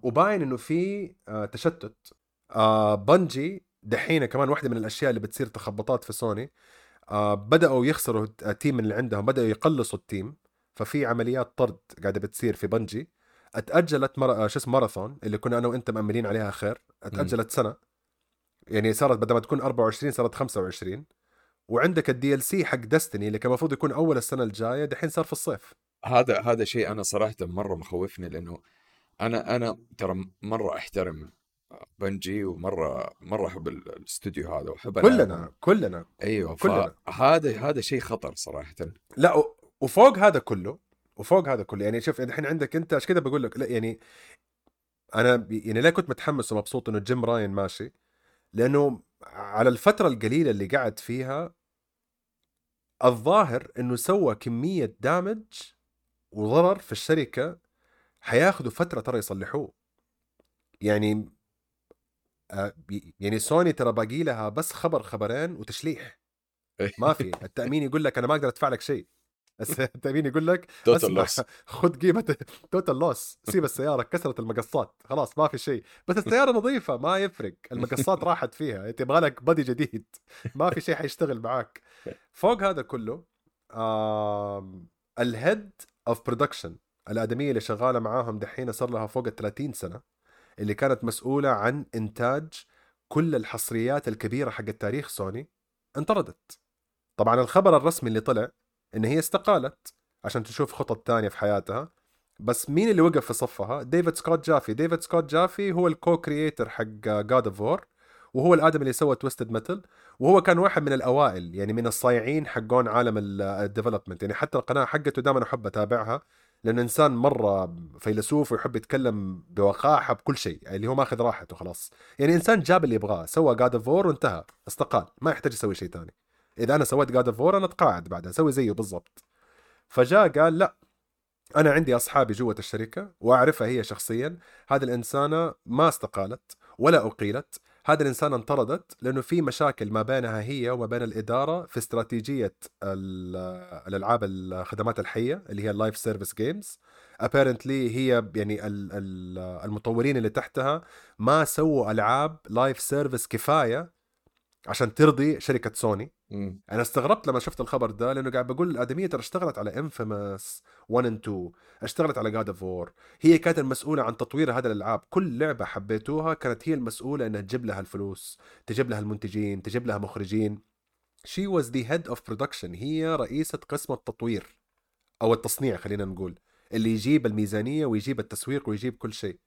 وباين إنه في آه، تشتت. آه، Bungie دحين كمان واحدة من الأشياء اللي بتصير تخبطات في سوني. آه، بدأوا يخسروا ال team اللي عندهم بدأوا يقلصوا ال team. ففي عمليات طرد قاعدة بتصير في Bungie. اتأجلت مر... شو اسمه ماراثون اللي كنا أنا وأنت مأملين عليها خير. اتأجلت سنة. يعني صارت بدل ما تكون 24 صارت 25 وعندك ال DLC حق Destiny اللي كان المفروض يكون أول السنة الجاية دحين صار في الصيف هذا هذا شيء أنا صراحة مرة مخوفني لأنه أنا أنا ترى مرة أحترم Bungie ومرة مرة أحب ال- الاستوديو هذا وأحب كلنا. كلنا أيوه كلنا. فهذا هذا شيء خطر صراحة لا وفوق هذا كله وفوق هذا كله يعني شوف الحين عندك أنت عشان كذا بقول لك لا يعني أنا يعني ليه كنت متحمس ومبسوط إنه جيم راين ماشي لأنه على الفترة القليلة اللي قعد فيها الظاهر إنه سوى كمية دامج وضرر في الشركة حياخذوا فترة ترى يصلحوه. يعني آه، يعني سوني ترى باقي لها بس خبر خبرين وتشليح. ما في التأمين يقول لك أنا ما أقدر أدفع لك شيء. بس [laughs] التامين يقول لك total loss خذ قيمة [laughs] total loss سيب السيارة كسرت المقصات. خلاص ما في شيء. بس السيارة نظيفة ما يفرق. المقصات راحت فيها. [laughs] تبغى لك body جديد. ما في شيء حيشتغل معاك. فوق هذا كله ال head of production الأدمية اللي شغالة معاهم دحين صار لها فوق ال 30 سنة اللي كانت مسؤولة عن إنتاج كل الحصريات الكبيرة حق تاريخ سوني انطردت. طبعا الخبر الرسمي اللي طلع إن هي استقالت عشان تشوف خطط تانية في حياتها. بس مين اللي وقف في صفها؟ David Scott Jaffe. David Scott Jaffe هو ال co-creator حق God of War وهو الآدم اللي سوى Twisted Metal وهو كان واحد من الأوائل يعني من الصايعين حقون عالم ال development يعني حتى القناة حقته دائما أحب أتابعها لأنه إنسان مرة فيلسوف ويحب يتكلم بوقاحة بكل شيء اللي هو ماخذ راحته خلاص. يعني إنسان جاب اللي يبغاه سوى God of War وانتهى استقال ما يحتاج يسوي شيء ثاني إذا أنا سويت God of أنا أتقاعد بعدها أسوي زيه بالضبط. فجاء قال لا أنا عندي أصحابي جوة الشركة وأعرفها هي شخصيا. هذه الإنسانة ما استقالت ولا أقيلت. هذه الإنسانة انطردت لأنه في مشاكل ما بينها هي وما بين الإدارة في استراتيجية ال- الألعاب الخدمات الحية اللي هي ال live service games apparently هي يعني ال- ال- المطورين اللي تحتها ما سووا ألعاب live service كفاية عشان ترضي شركة سوني. مم. أنا استغربت لما شفت الخبر ده لأنه قاعد بقول الأدمية ترى اشتغلت على Infamous 1 and 2 اشتغلت على God of War هي كانت المسؤولة عن تطوير هذه الألعاب. كل لعبة حبيتوها كانت هي المسؤولة إنها تجيب لها الفلوس تجيب لها المنتجين تجيب لها مخرجين. she was the head of production هي رئيسة قسم التطوير أو التصنيع خلينا نقول اللي يجيب الميزانية ويجيب التسويق ويجيب كل شيء.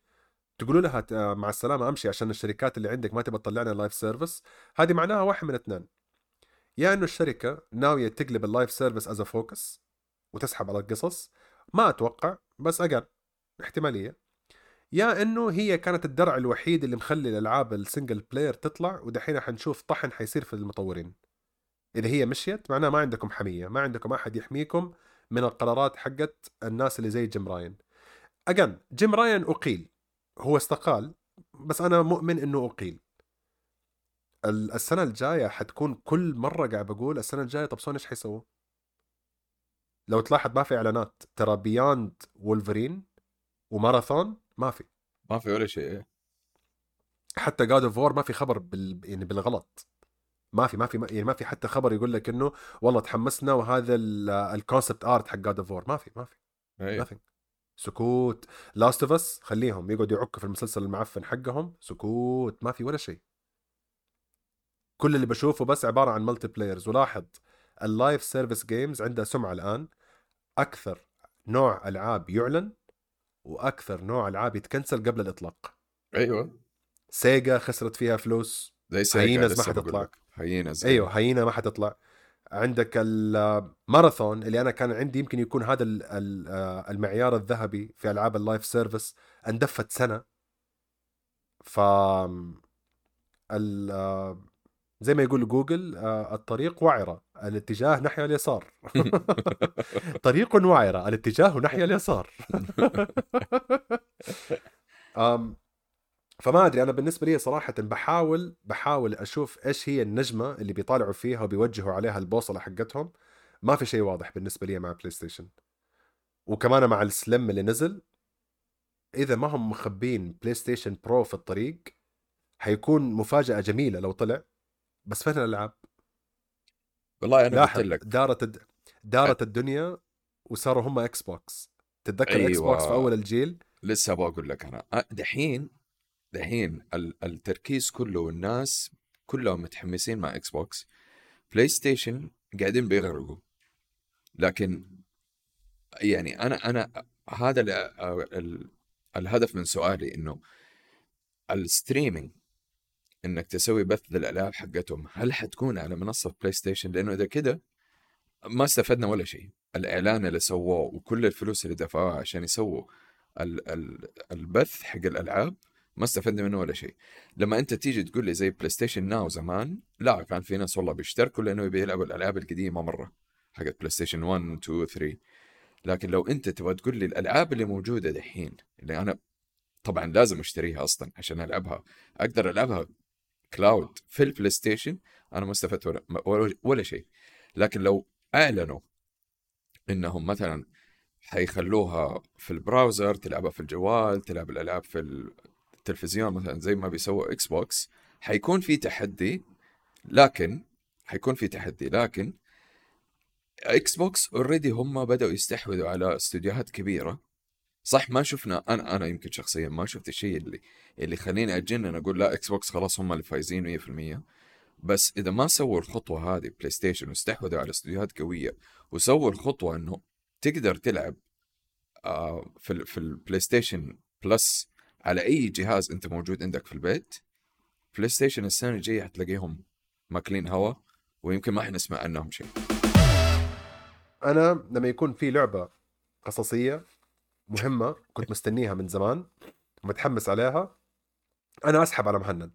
تقولوا لها ت- مع السلامة أمشي عشان الشركات اللي عندك ما تبى تطلع لنا live service هذه معناها واحد من اثنين. يا إنه الشركة ناويه تقلب ال live service as focus وتسحب على القصص. ما أتوقع بس أقل احتمالية. يا إنه هي كانت الدرع الوحيد اللي مخلي الألعاب ال single player تطلع ودحين حنشوف طحن حيصير في المطورين. إذا هي مشيت معناها ما عندكم حمية ما عندكم أحد يحميكم من القرارات حقت الناس اللي زي جيم راين. again جيم راين أقيل. هو استقال بس أنا مؤمن إنه أقيل. ال- السنة الجاية حتكون كل مرة قاعد بقول السنة الجاية طب سوني إيش حيسووا؟ لو تلاحظ ما في إعلانات. ترى beyond Wolverine و Marathon ما في. ما في ولا شيء إيه. حتى God of War ما في خبر بال... يعني بالغلط. ما في ما في يعني ما في حتى خبر يقول لك إنه والله تحمسنا وهذا ال concept art حق God of War ما في ما في إيه. nothing. سكوت. Last of Us خليهم يقعدوا يعكوا في المسلسل المعفن حقهم. سكوت ما في ولا شيء. كل اللي بشوفه بس عبارة عن multiplayers ولاحظ ال live service games عندها سمعة الآن. أكثر نوع ألعاب يعلن وأكثر نوع ألعاب يتكنسل قبل الإطلاق. أيوه. سيجا خسرت فيها فلوس. زي سيجا ما حتطلع. لك. Hyenas أيوه Hyenas ما حتطلع عندك الماراثون اللي أنا كان عندي يمكن يكون هذا ال- ال- آه، المعيار الذهبي في ألعاب ال live service اندفت سنة. ف آه، زي ما يقول جوجل آه، الطريق وعرة الاتجاه نحو اليسار. [laughs] [laughs] طريق وعرة الاتجاه نحو اليسار. [laughs] فما أدري أنا بالنسبة لي صراحة بحاول بحاول أشوف إيش هي النجمة اللي بيطالعوا فيها وبيوجهوا عليها البوصلة حقتهم. ما في شيء واضح بالنسبة لي مع بلاي ستيشن وكمان مع ال slim اللي نزل إذا ما هم مخبين PlayStation Pro في الطريق حيكون مفاجأة جميلة لو طلع. بس فين الألعاب؟ والله أنا قلت لك. دارت الد... دارت الدنيا وصاروا هم إكس بوكس تتذكر أيوة. إكس بوكس في أول الجيل؟ لسه بقول لك أنا. دحين دحين ال- التركيز كله والناس كلهم متحمسين مع إكس بوكس بلاي ستيشن قاعدين بيغرقوا. لكن يعني أنا أنا هذا ال ال الهدف من سؤالي إنه ال streaming إنك تسوي بث للألعاب حقتهم هل حتكون على منصة بلاي ستيشن لأنه إذا كده ما استفدنا ولا شيء. الإعلان اللي سووه وكل الفلوس اللي دفعوها عشان يسووا ال ال البث حق الألعاب ما استفدنا منه ولا شيء. لما أنت تيجي تقول لي زي PlayStation Now زمان لا كان في ناس والله بيشتركوا لأنه يبي يلعبوا الألعاب القديمة مرة حقت بلاي ستيشن 1 2 3 لكن لو أنت تبغى تقول لي الألعاب اللي موجودة دحين اللي أنا طبعا لازم أشتريها أصلا عشان ألعبها أقدر ألعبها cloud في البلاي ستيشن أنا ما استفدت ولا, ولا, ولا شيء. لكن لو أعلنوا إنهم مثلا حيخلوها في ال browser تلعبها في الجوال تلعب الألعاب في التلفزيون مثلا زي ما بيسووا إكس بوكس حيكون في تحدي لكن حيكون في تحدي لكن إكس بوكس already هم بدأوا يستحوذوا على استديوهات كبيرة. صح ما شفنا أنا أنا يمكن شخصيا ما شفت الشيء اللي اللي خليني اجنن أقول لا إكس بوكس خلاص هم اللي فايزين 100% بس إذا ما سووا الخطوة هذه بلاي ستيشن واستحوذوا على استديوهات قوية وسووا الخطوة إنه تقدر تلعب آه في في ال PlayStation Plus على أي جهاز أنت موجود عندك في البيت بلاي ستيشن السنة الجاية حتلاقيهم ماكلين هوا ويمكن ما حنسمع عنهم شيء. أنا لما يكون في لعبة قصصية مهمة كنت مستنيها من زمان ومتحمس عليها أنا أسحب على مهند.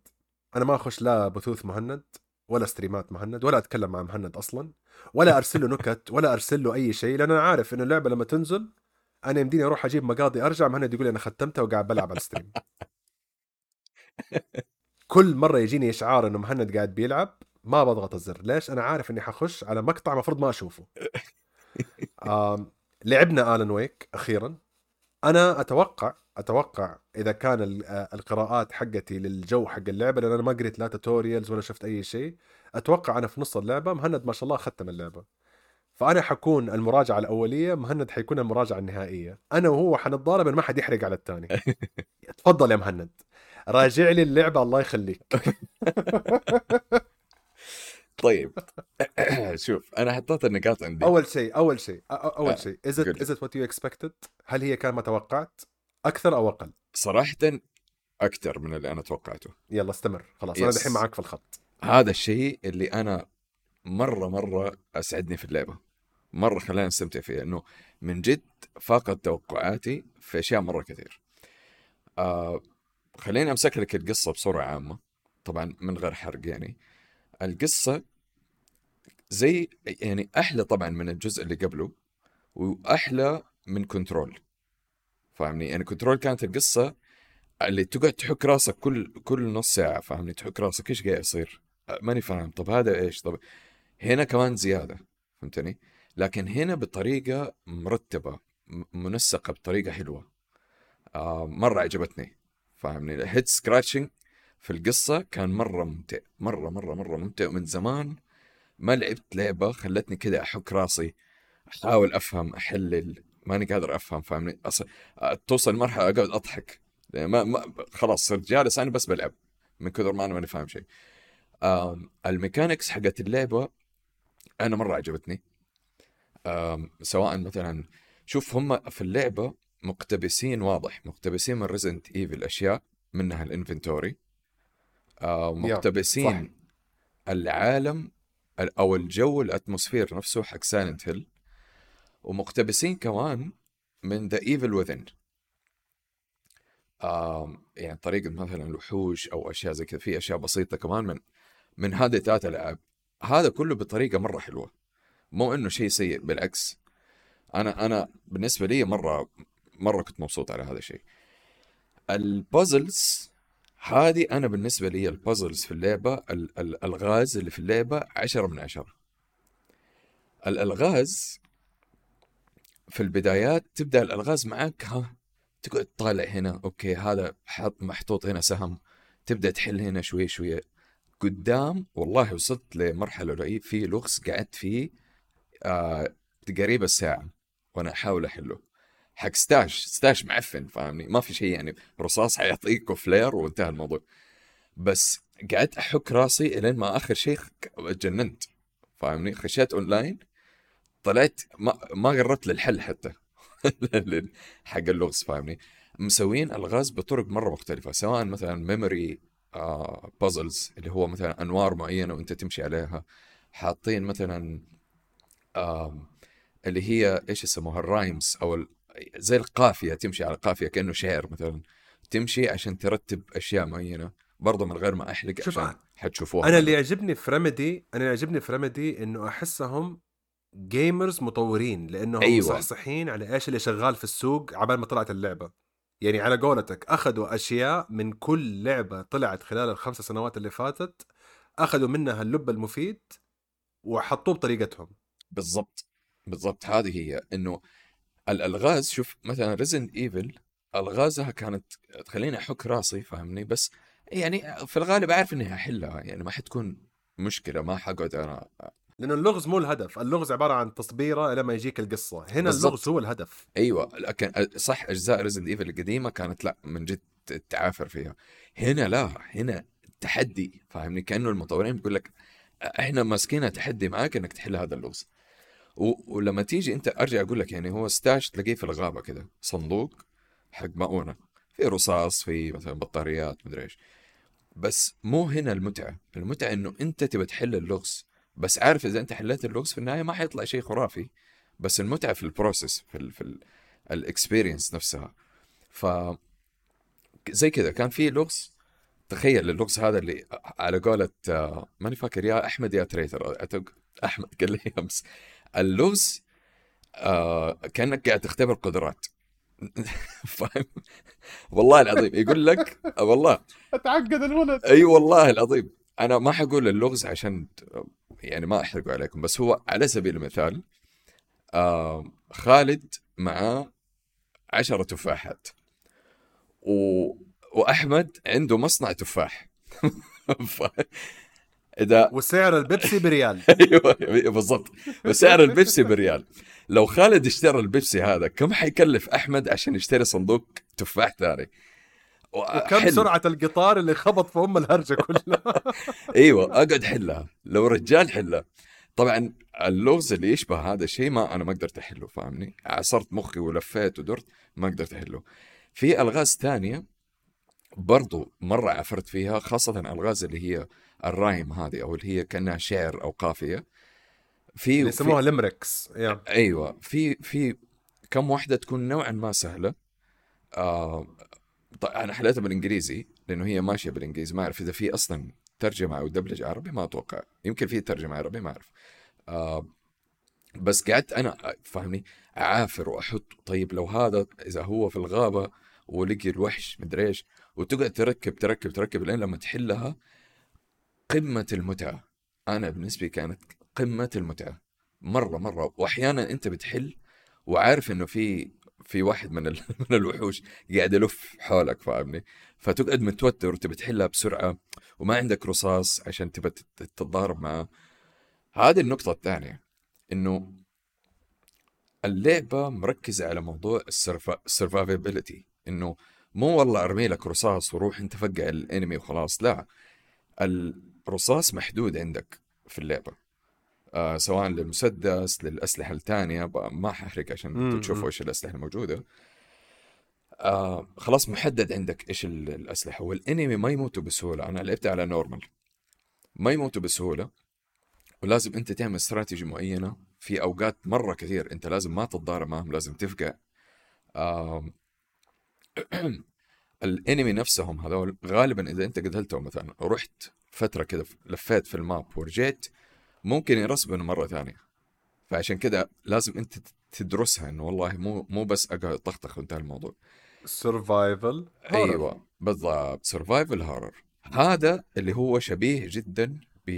أنا ما أخش لا بثوث مهند ولا ستريمات مهند ولا أتكلم مع مهند أصلا ولا أرسل له نكت ولا أرسل له أي شيء لأن أنا عارف إنه اللعبة لما تنزل أنا يمديني أروح أجيب مقاضي أرجع مهند يقول أنا ختمتها وقاعد بلعب على الستريم. [laughs] كل مرة يجيني إشعار إنه مهند قاعد بيلعب ما بضغط الزر. ليش؟ أنا عارف إني حخش على مقطع المفروض ما أشوفه. [laughs] آم، لعبنا Alan Wake أخيرا. أنا أتوقع أتوقع إذا كان آه، القراءات حقتي للجو حق اللعبة لأن أنا ما قريت لا tutorials ولا شفت أي شيء أتوقع أنا في نص اللعبة مهند ما شاء الله ختم اللعبة. فأنا حكون المراجعة الأولية مهند حيكون المراجعة النهائية. أنا وهو حنتضارب ما حد يحرق على الثاني. [laughs] تفضل يا مهند. راجع لي اللعبة الله يخليك. [laughs] طيب. [clears throat] شوف أنا حطيت النقاط عندي. أول شيء أول شيء أول آه، شيء it قول. is it what you expected هل هي كان ما توقعت؟ أكثر أو أقل؟ صراحة أكثر من اللي أنا توقعته. يلا استمر. خلاص أنا Yes. دحين معاك في الخط. هذا الشيء اللي أنا مرة مرة أسعدني في اللعبة. مرة خلاني أستمتع فيها إنه من جد فاقت توقعاتي في أشياء مرة كثير. آه خليني أمسك لك القصة بصورة عامة طبعا من غير حرق يعني. القصة زي يعني أحلى طبعا من الجزء اللي قبله وأحلى من Control. فاهمني؟ يعني Control كانت القصة اللي تقعد تحك راسك كل كل نص ساعة فاهمني؟ تحك راسك إيش قاعد يصير؟ ماني فاهم. طب هذا إيش؟ طب هنا كمان زيادة فهمتني؟ لكن هنا بطريقة مرتبة منسقة بطريقة حلوة. آه مرة عجبتني فاهمني؟ ال head scratching في القصة كان مرة ممتع مرة مرة مرة ممتع من زمان ما لعبت لعبة خلتني كذا أحك راسي أحاول أفهم أحلل ماني قادر أفهم فاهمني؟ أصلا توصل مرحله أقعد أضحك. ما, ما خلاص صرت جالس أنا بس بلعب من كثر ما أنا ماني فاهم شيء. ال mechanics حقت اللعبة أنا مرة عجبتني. سواء مثلا شوف هم في اللعبة مقتبسين واضح مقتبسين من Resident Evil أشياء منها ال inventory. مقتبسين العالم أو الجو ال atmosphere نفسه حق Silent Hill ومقتبسين كمان من The Evil Within يعني طريقة مثلا الوحوش أو أشياء زي كذا. في أشياء بسيطة كمان من من هذه ثلاث العاب هذا كله بطريقة مرة حلوة مو إنه شيء سيء بالعكس. أنا أنا بالنسبة لي مرة مرة كنت مبسوط على هذا الشيء. ال puzzles هذه أنا بالنسبة لي ال puzzles في اللعبة الألغاز اللي في اللعبة عشرة من عشرة. الألغاز في البدايات تبدأ الألغاز معك ها تقعد تطالع هنا okay هذا حط محطوط هنا سهم تبدأ تحل هنا شوي شوي. قدام والله وصلت لمرحلة رهيب في لغز قعدت فيه آه الساعة وأنا أحاول أحله. حق stash stash معفن فاهمني؟ ما في شيء يعني رصاص حيعطيك flare وانتهى الموضوع. بس قعدت أحك راسي إلين ما آخر شيء جننت فاهمني؟ خشيت أونلاين طلعت ما ما قربت للحل حتى [laughs] حق اللغز فاهمني؟ مسوين ألغاز بطرق مرة مختلفة سواء مثلا memory puzzles اللي هو مثلا أنوار معينة وأنت تمشي عليها. حاطين مثلا آه اللي هي إيش يسموها؟ ال rhymes أو زي القافية تمشي على قافيه كأنه شعر مثلا. تمشي عشان ترتب أشياء معينة برضه من غير ما احرق شوف عشان حتشوفوها. أنا اللي يعجبني في رمدي أنا اللي يعجبني في رمدي إنه أحسهم gamers مطورين لأنهم أيوة. مصحصحين على إيش اللي شغال في السوق عبال ما طلعت اللعبة. يعني على قولتك أخذوا أشياء من كل لعبة طلعت خلال الخمس سنوات اللي فاتت أخذوا منها اللب المفيد وحطوه بطريقتهم. بالضبط بالضبط. هذه هي إنه الالغاز شوف مثلا Resident Evil ألغازها كانت تخليني أحك راسي فاهمني؟ بس يعني في الغالب أعرف إني أحلها يعني ما حتكون مشكلة ما حقعد أنا لأنه اللغز مو الهدف. اللغز عبارة عن تصبيرة لما يجيك القصة. هنا بالزبط. اللغز هو الهدف. أيوه. لكن صح أجزاء Resident Evil القديمة كانت لا من جد تعافر فيها. هنا لا. هنا تحدي. فاهمني؟ كأنه المطورين بيقول لك إحنا ماسكينها تحدي معاك إنك تحل هذا اللغز. و... ولما تيجي أنت أرجع أقول لك يعني هو stash تلاقيه في الغابة كذا صندوق حق مؤونة. في رصاص في مثلا بطاريات مدري إيش. بس مو هنا المتعة. المتعة إنه أنت تبى تحل اللغز بس عارف إذا أنت حليت اللغز في النهاية ما حيطلع شيء خرافي بس المتعة في ال process في ال في ال experience نفسها. ف زي كذا كان في لغز تخيل اللغز هذا اللي على قولة آه، ماني فاكر يا أحمد يا تريتر [laughs] أحمد قال لي أمس. اللغز آه كأنك قاعد تختبر قدرات. [laughs] فاهم؟ والله العظيم يقول لك والله. أتعقد الولد. أي والله العظيم. أنا ما حقول اللغز عشان يعني ما أحرقه عليكم بس هو على سبيل المثال آه خالد معاه عشرة تفاحات و... وأحمد عنده مصنع تفاح. [laughs] ف... إذا [laughs] وسعر البيبسي بريال. [laughs] أيوه بالضبط. وسعر البيبسي بريال. لو خالد اشترى البيبسي هذا كم حيكلف أحمد عشان يشتري صندوق تفاح ثاني؟ وكم حل. سرعة القطار اللي خبط في أم الهرجة كلها. [laughs] إيوه أقعد حلها. لو رجال حلها. طبعا اللغز اللي يشبه هذا الشيء ما أنا ما قدرت أحله فاهمني؟ عصرت مخي ولفيت ودرت ما قدرت أحله. في ألغاز ثانية برضو مرة عافرت فيها خاصة الألغاز اللي هي ال rhyme هذه أو اللي هي كأنها شعر أو قافية. في يسموها limericks أيوة. في في كم واحدة تكون نوعا ما سهلة. آه طيب أنا حليتها بالإنجليزي لأنه هي ماشية بالإنجليزي ما أعرف إذا في أصلا ترجمة أو دبلجة عربي ما أتوقع. يمكن في ترجمة عربي ما أعرف. آه بس قعدت أنا فاهمني؟ أعافر وأحط طيب لو هذا إذا هو في الغابة ولقي الوحش مدري إيش وتقعد تركب تركب تركب لين لما تحلها قمة المتعة. أنا بالنسبة كانت قمة المتعة. مرة مرة. واحيانا أنت بتحل وعارف إنه في في واحد من ال... [laughs] من الوحوش قاعد يلف حولك فاهمني؟ فتقعد متوتر وتبي تحلها بسرعة وما عندك رصاص عشان تبى تتضارب معاه. هذه النقطة الثانية إنه اللعبة مركزة على موضوع ال survivability إنه مو والله أرمي لك رصاص وروح أنت فقع ال enemy وخلاص لا الرصاص محدود عندك في اللعبة. آه سواء للمسدس للأسلحة الثانية ما ححرق عشان تشوفوا إيش الأسلحة الموجودة. آه خلاص محدد عندك إيش الأسلحة. وال enemy ما يموتوا بسهولة. أنا لعبت على normal ما يموتوا بسهولة. ولازم أنت تعمل استراتيجي معينة. في أوقات مرة كثير أنت لازم ما تتضارب معهم لازم تفقع. آه [clears throat] ال enemy نفسهم هذول غالبا إذا أنت قتلتهم مثلا ورحت فترة كذا لفيت في ال map ورجعت ممكن ي respawn مرة ثانية. فعشان كذا لازم أنت تدرسها إنه والله مو مو بس أقعد طخطخ وانتهى الموضوع. survival أيوه بالضبط. survival horror هذا اللي هو شبيه جدا ب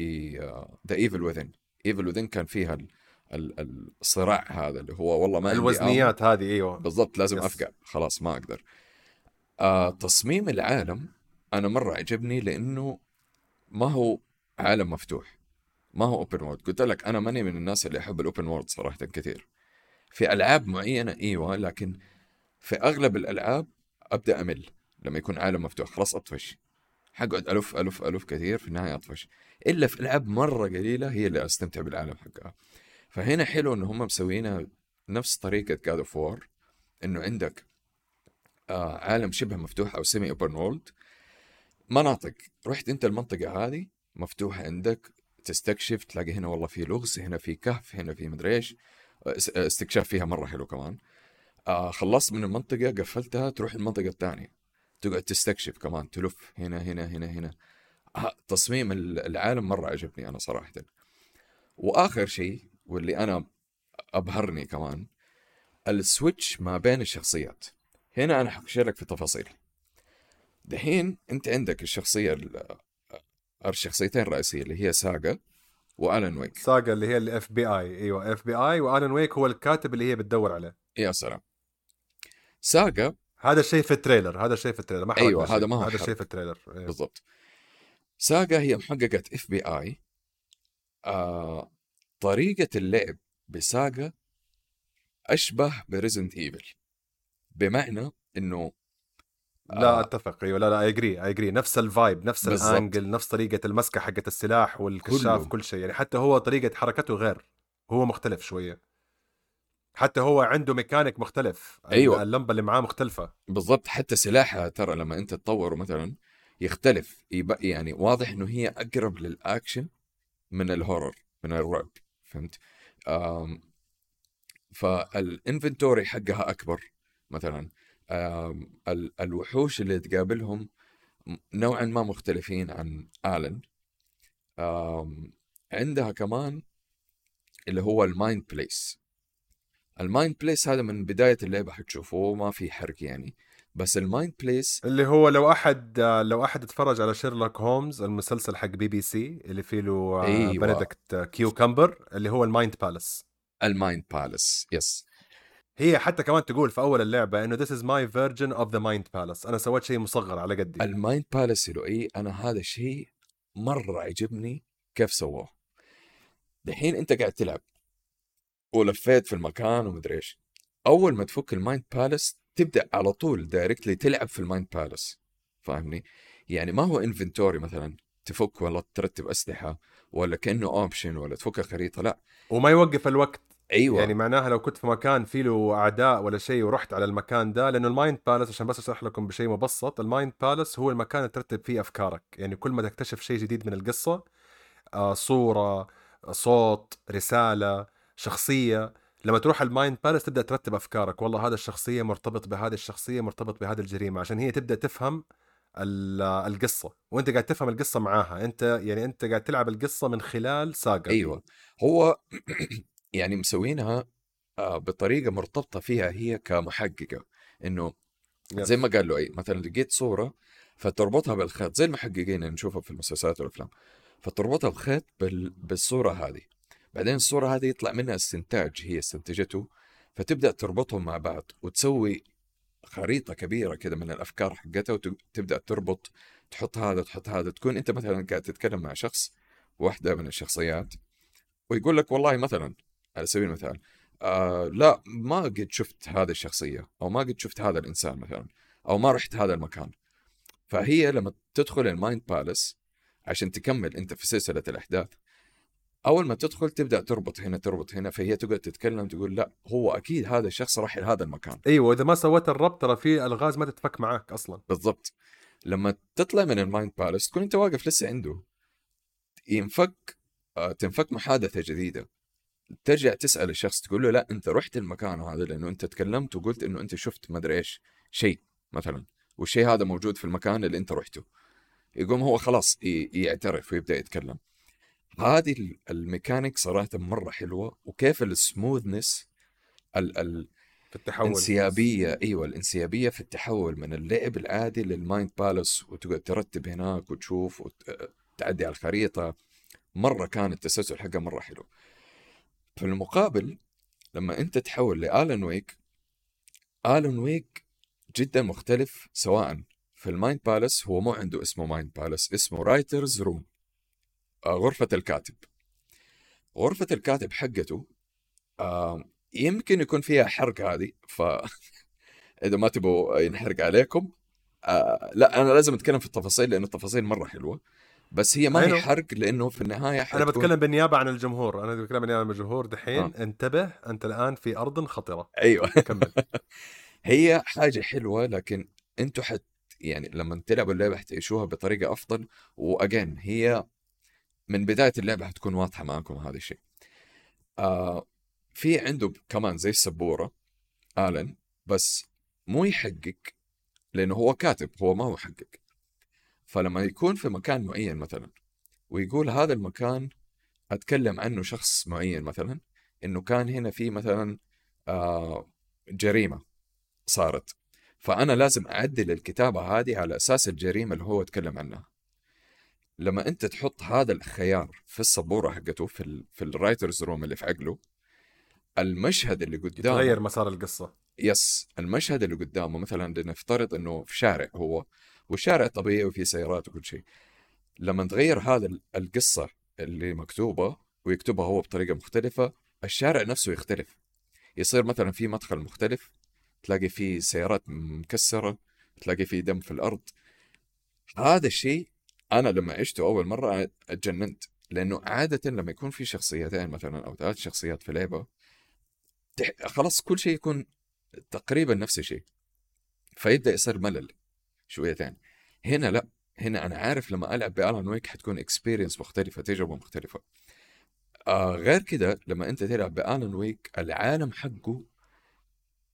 The Evil Within Evil Within كان فيها الصراع هذا اللي هو والله ما الوزنيات هذه أيوه. بالضبط لازم. أفقع. خلاص ما أقدر. آه تصميم العالم أنا مرة عجبني لأنه ما هو عالم مفتوح. ما هو open world قلت لك أنا ماني من الناس اللي احب ال open world صراحة كثير. في ألعاب معينة إيوه لكن في أغلب الألعاب أبدأ أمل لما يكون عالم مفتوح. خلاص أطفش. حقعد ألف ألف ألف كثير في النهاية أطفش. إلا في ألعاب مرة قليلة هي اللي أستمتع بالعالم حقها. فهنا حلو ان هم مسوينها نفس طريقة God of War إنه عندك آه عالم شبه مفتوح أو semi open world مناطق. رحت أنت المنطقة هذه مفتوحة عندك. تستكشف تلاقي هنا والله في لغز هنا في كهف هنا في مدري إيش. استكشاف فيها مرة حلو كمان. آه خلصت من المنطقة قفلتها تروح المنطقة الثانية. تقعد تستكشف كمان تلف هنا هنا هنا هنا. آه تصميم العالم مرة عجبني أنا صراحة. وآخر شيء واللي أنا أبهرني كمان السويتش ما بين الشخصيات. هنا أنا حخش لك في تفاصيل. دحين أنت عندك الشخصية الشخصيتين الرئيسيه اللي هي ساجا وآلان ويك. ساجا اللي هي ال FBI أيوه FBI وآلان ويك هو الكاتب اللي هي بتدور عليه. يا سلام. ساجا هذا الشيء في ال trailer هذا الشيء في ال trailer. ما أيوه هذا ما هو هذا الشيء في ال trailer. أيوه. بالضبط. ساجا هي محققة FBI آه طريقة اللعب بساجا أشبه ب Resident Evil بمعنى إنه لا آه. أتفق. أيوه لا لا I agree I agree نفس ال vibe نفس بالزبط. ال angle نفس طريقة المسكة حقت السلاح والكشاف كله. كل شيء. يعني حتى هو طريقة حركته غير هو مختلف شوية. حتى هو عنده ميكانيك مختلف أيوه. اللمبة اللي معاه مختلفة. بالضبط. حتى سلاحها ترى لما أنت تطوره مثلا يختلف يبقى يعني واضح إنه هي أقرب للاكشن من ال horror من الرعب. فهمت؟ فال inventory حقها أكبر مثلا. الوحوش اللي تقابلهم نوعا ما مختلفين عن آلن. عندها كمان اللي هو ال mind palace. ال mind palace هذا من بداية اللعبة حتشوفوه ما في حرق يعني. بس ال mind palace اللي هو لو أحد لو أحد اتفرج على شيرلوك هومز المسلسل حق بي بي سي اللي فيه له أيوة. بندكت كيوكمبر اللي هو ال mind palace. ال mind palace yes. هي حتى كمان تقول في أول اللعبة إنه this is my version of the mind palace. أنا سويت شيء مصغر على قدي. ال mind palace اي أنا هذا الشيء مرة عجبني كيف سووه. دحين أنت قاعد تلعب ولفيت في المكان ومدري إيش. أول ما تفك ال mind palace تبدأ على طول directly تلعب في ال mind palace فاهمني؟ يعني ما هو inventory مثلا تفك ولا ترتب أسلحة ولا كأنه option ولا تفك خريطة لا. وما يوقف الوقت. أيوه. يعني معناها لو كنت في مكان فيه له أعداء ولا شيء ورحت على المكان ده لأنه ال mind palace عشان بس أشرح لكم بشيء مبسط ال mind palace هو المكان اللي ترتب فيه أفكارك. يعني كل ما تكتشف شيء جديد من القصة آه صورة صوت رسالة شخصية لما تروح ال mind palace تبدأ ترتب أفكارك. والله هذا الشخصية مرتبط بهذه الشخصية مرتبط بهذه الجريمة. عشان هي تبدأ تفهم ال- القصة. وأنت قاعد تفهم القصة معاها. أنت يعني أنت قاعد تلعب القصة من خلال ساقا أيوه. هو يعني مسوينها آه، بطريقة مرتبطة فيها هي كمحققة إنه. زي ما قال له اي مثلا لقيت صورة فتربطها بالخيط زي المحققين اللي نشوفها في المسلسلات والأفلام فتربطها بخيط بال... بالصورة هذه بعدين الصورة هذه يطلع منها استنتاج هي استنتجته فتبدأ تربطهم مع بعض وتسوي خريطة كبيرة كده من الأفكار حقتها وتبدا تربط تحط هذا تحط هذا تكون أنت مثلا قاعد تتكلم مع شخص واحدة من الشخصيات ويقول لك والله مثلا على سبيل المثال. آه لا ما قد شفت هذه الشخصية أو ما قد شفت هذا الإنسان مثلا أو ما رحت هذا المكان. فهي لما تدخل ال mind palace عشان تكمل أنت في سلسلة الأحداث أول ما تدخل تبدأ تربط هنا تربط هنا فهي تقعد تتكلم تقول لا هو أكيد هذا الشخص راح لهذا المكان. أيوه إذا ما سويت الربط ترى في ألغاز ما تتفك معاك أصلا. بالضبط. لما تطلع من ال mind palace تكون أنت واقف لسه عنده ينفك آه، تنفك محادثة جديدة. ترجع تسأل الشخص تقول له لا أنت رحت المكان هذا لأنه أنت تكلمت وقلت إنه أنت شفت ما أدري إيش شيء مثلا والشيء هذا موجود في المكان اللي أنت رحته. يقوم هو خلاص يعترف ويبدأ يتكلم. هذه ال- الميكانيك صراحة مرة حلوة وكيف ال smoothness ال ال في التحول. الانسيابية إيوه الانسيابية في التحول من اللعب العادي لل mind palace وتقعد ترتب هناك وتشوف وتعدي على الخريطة. مرة كان التسلسل حقه مرة حلو. في المقابل لما أنت تحول ل Alan Wake Alan Wake جدا مختلف سواء في ال mind palace هو مو عنده اسمه mind palace اسمه writer's room غرفة الكاتب. غرفة الكاتب حقته آه يمكن يكون فيها حرق هذه ف [laughs] إذا ما تبغوا ينحرق عليكم آه لا أنا لازم أتكلم في التفاصيل لأن التفاصيل مرة حلوة. بس هي ما هي أيوه. حرق لأنه في النهاية أنا بتكلم بالنيابة عن الجمهور أنا بتكلم بالنيابة عن الجمهور دحين آه. انتبه أنت الآن في أرض خطرة أيوه كمل [laughs] هي حاجة حلوة لكن أنتوا حت يعني لما تلعبوا اللعبة حتعيشوها بطريقة أفضل وأجين هي من بداية اللعبة حتكون واضحة معاكم هذا الشيء. آه في عنده كمان زي السبورة آلن بس مو يحقق لأنه هو كاتب هو ما هو محقق. فلما يكون في مكان معين مثلا ويقول هذا المكان أتكلم عنه شخص معين مثلا إنه كان هنا في مثلا آه جريمة صارت. فأنا لازم أعدل الكتابة هذه على أساس الجريمة اللي هو اتكلم عنها. لما أنت تحط هذا الخيار في السبورة حقته في ال في ال writer's room اللي في عقله المشهد اللي قدامه تغير مسار القصة. yes المشهد اللي قدامه مثلا لنفترض إنه في شارع هو والشارع طبيعي وفيه سيارات وكل شيء. لما تغير هذا ال- القصة اللي مكتوبة ويكتبها هو بطريقة مختلفة الشارع نفسه يختلف. يصير مثلا في مدخل مختلف تلاقي فيه سيارات مكسرة تلاقي فيه دم في الأرض. هذا الشيء أنا لما عشته أول مرة أتجننت. لأنه عادة لما يكون في شخصيتين مثلا أو ثلاث شخصيات في لعبة خلاص كل شيء يكون تقريبا نفس الشيء. فيبدأ يصير ملل. شويتين هنا لأ هنا أنا عارف لما ألعب ب Alan Wake حتكون experience مختلفة تجربة مختلفة. آه غير كده لما أنت تلعب ب Alan Wake العالم حقه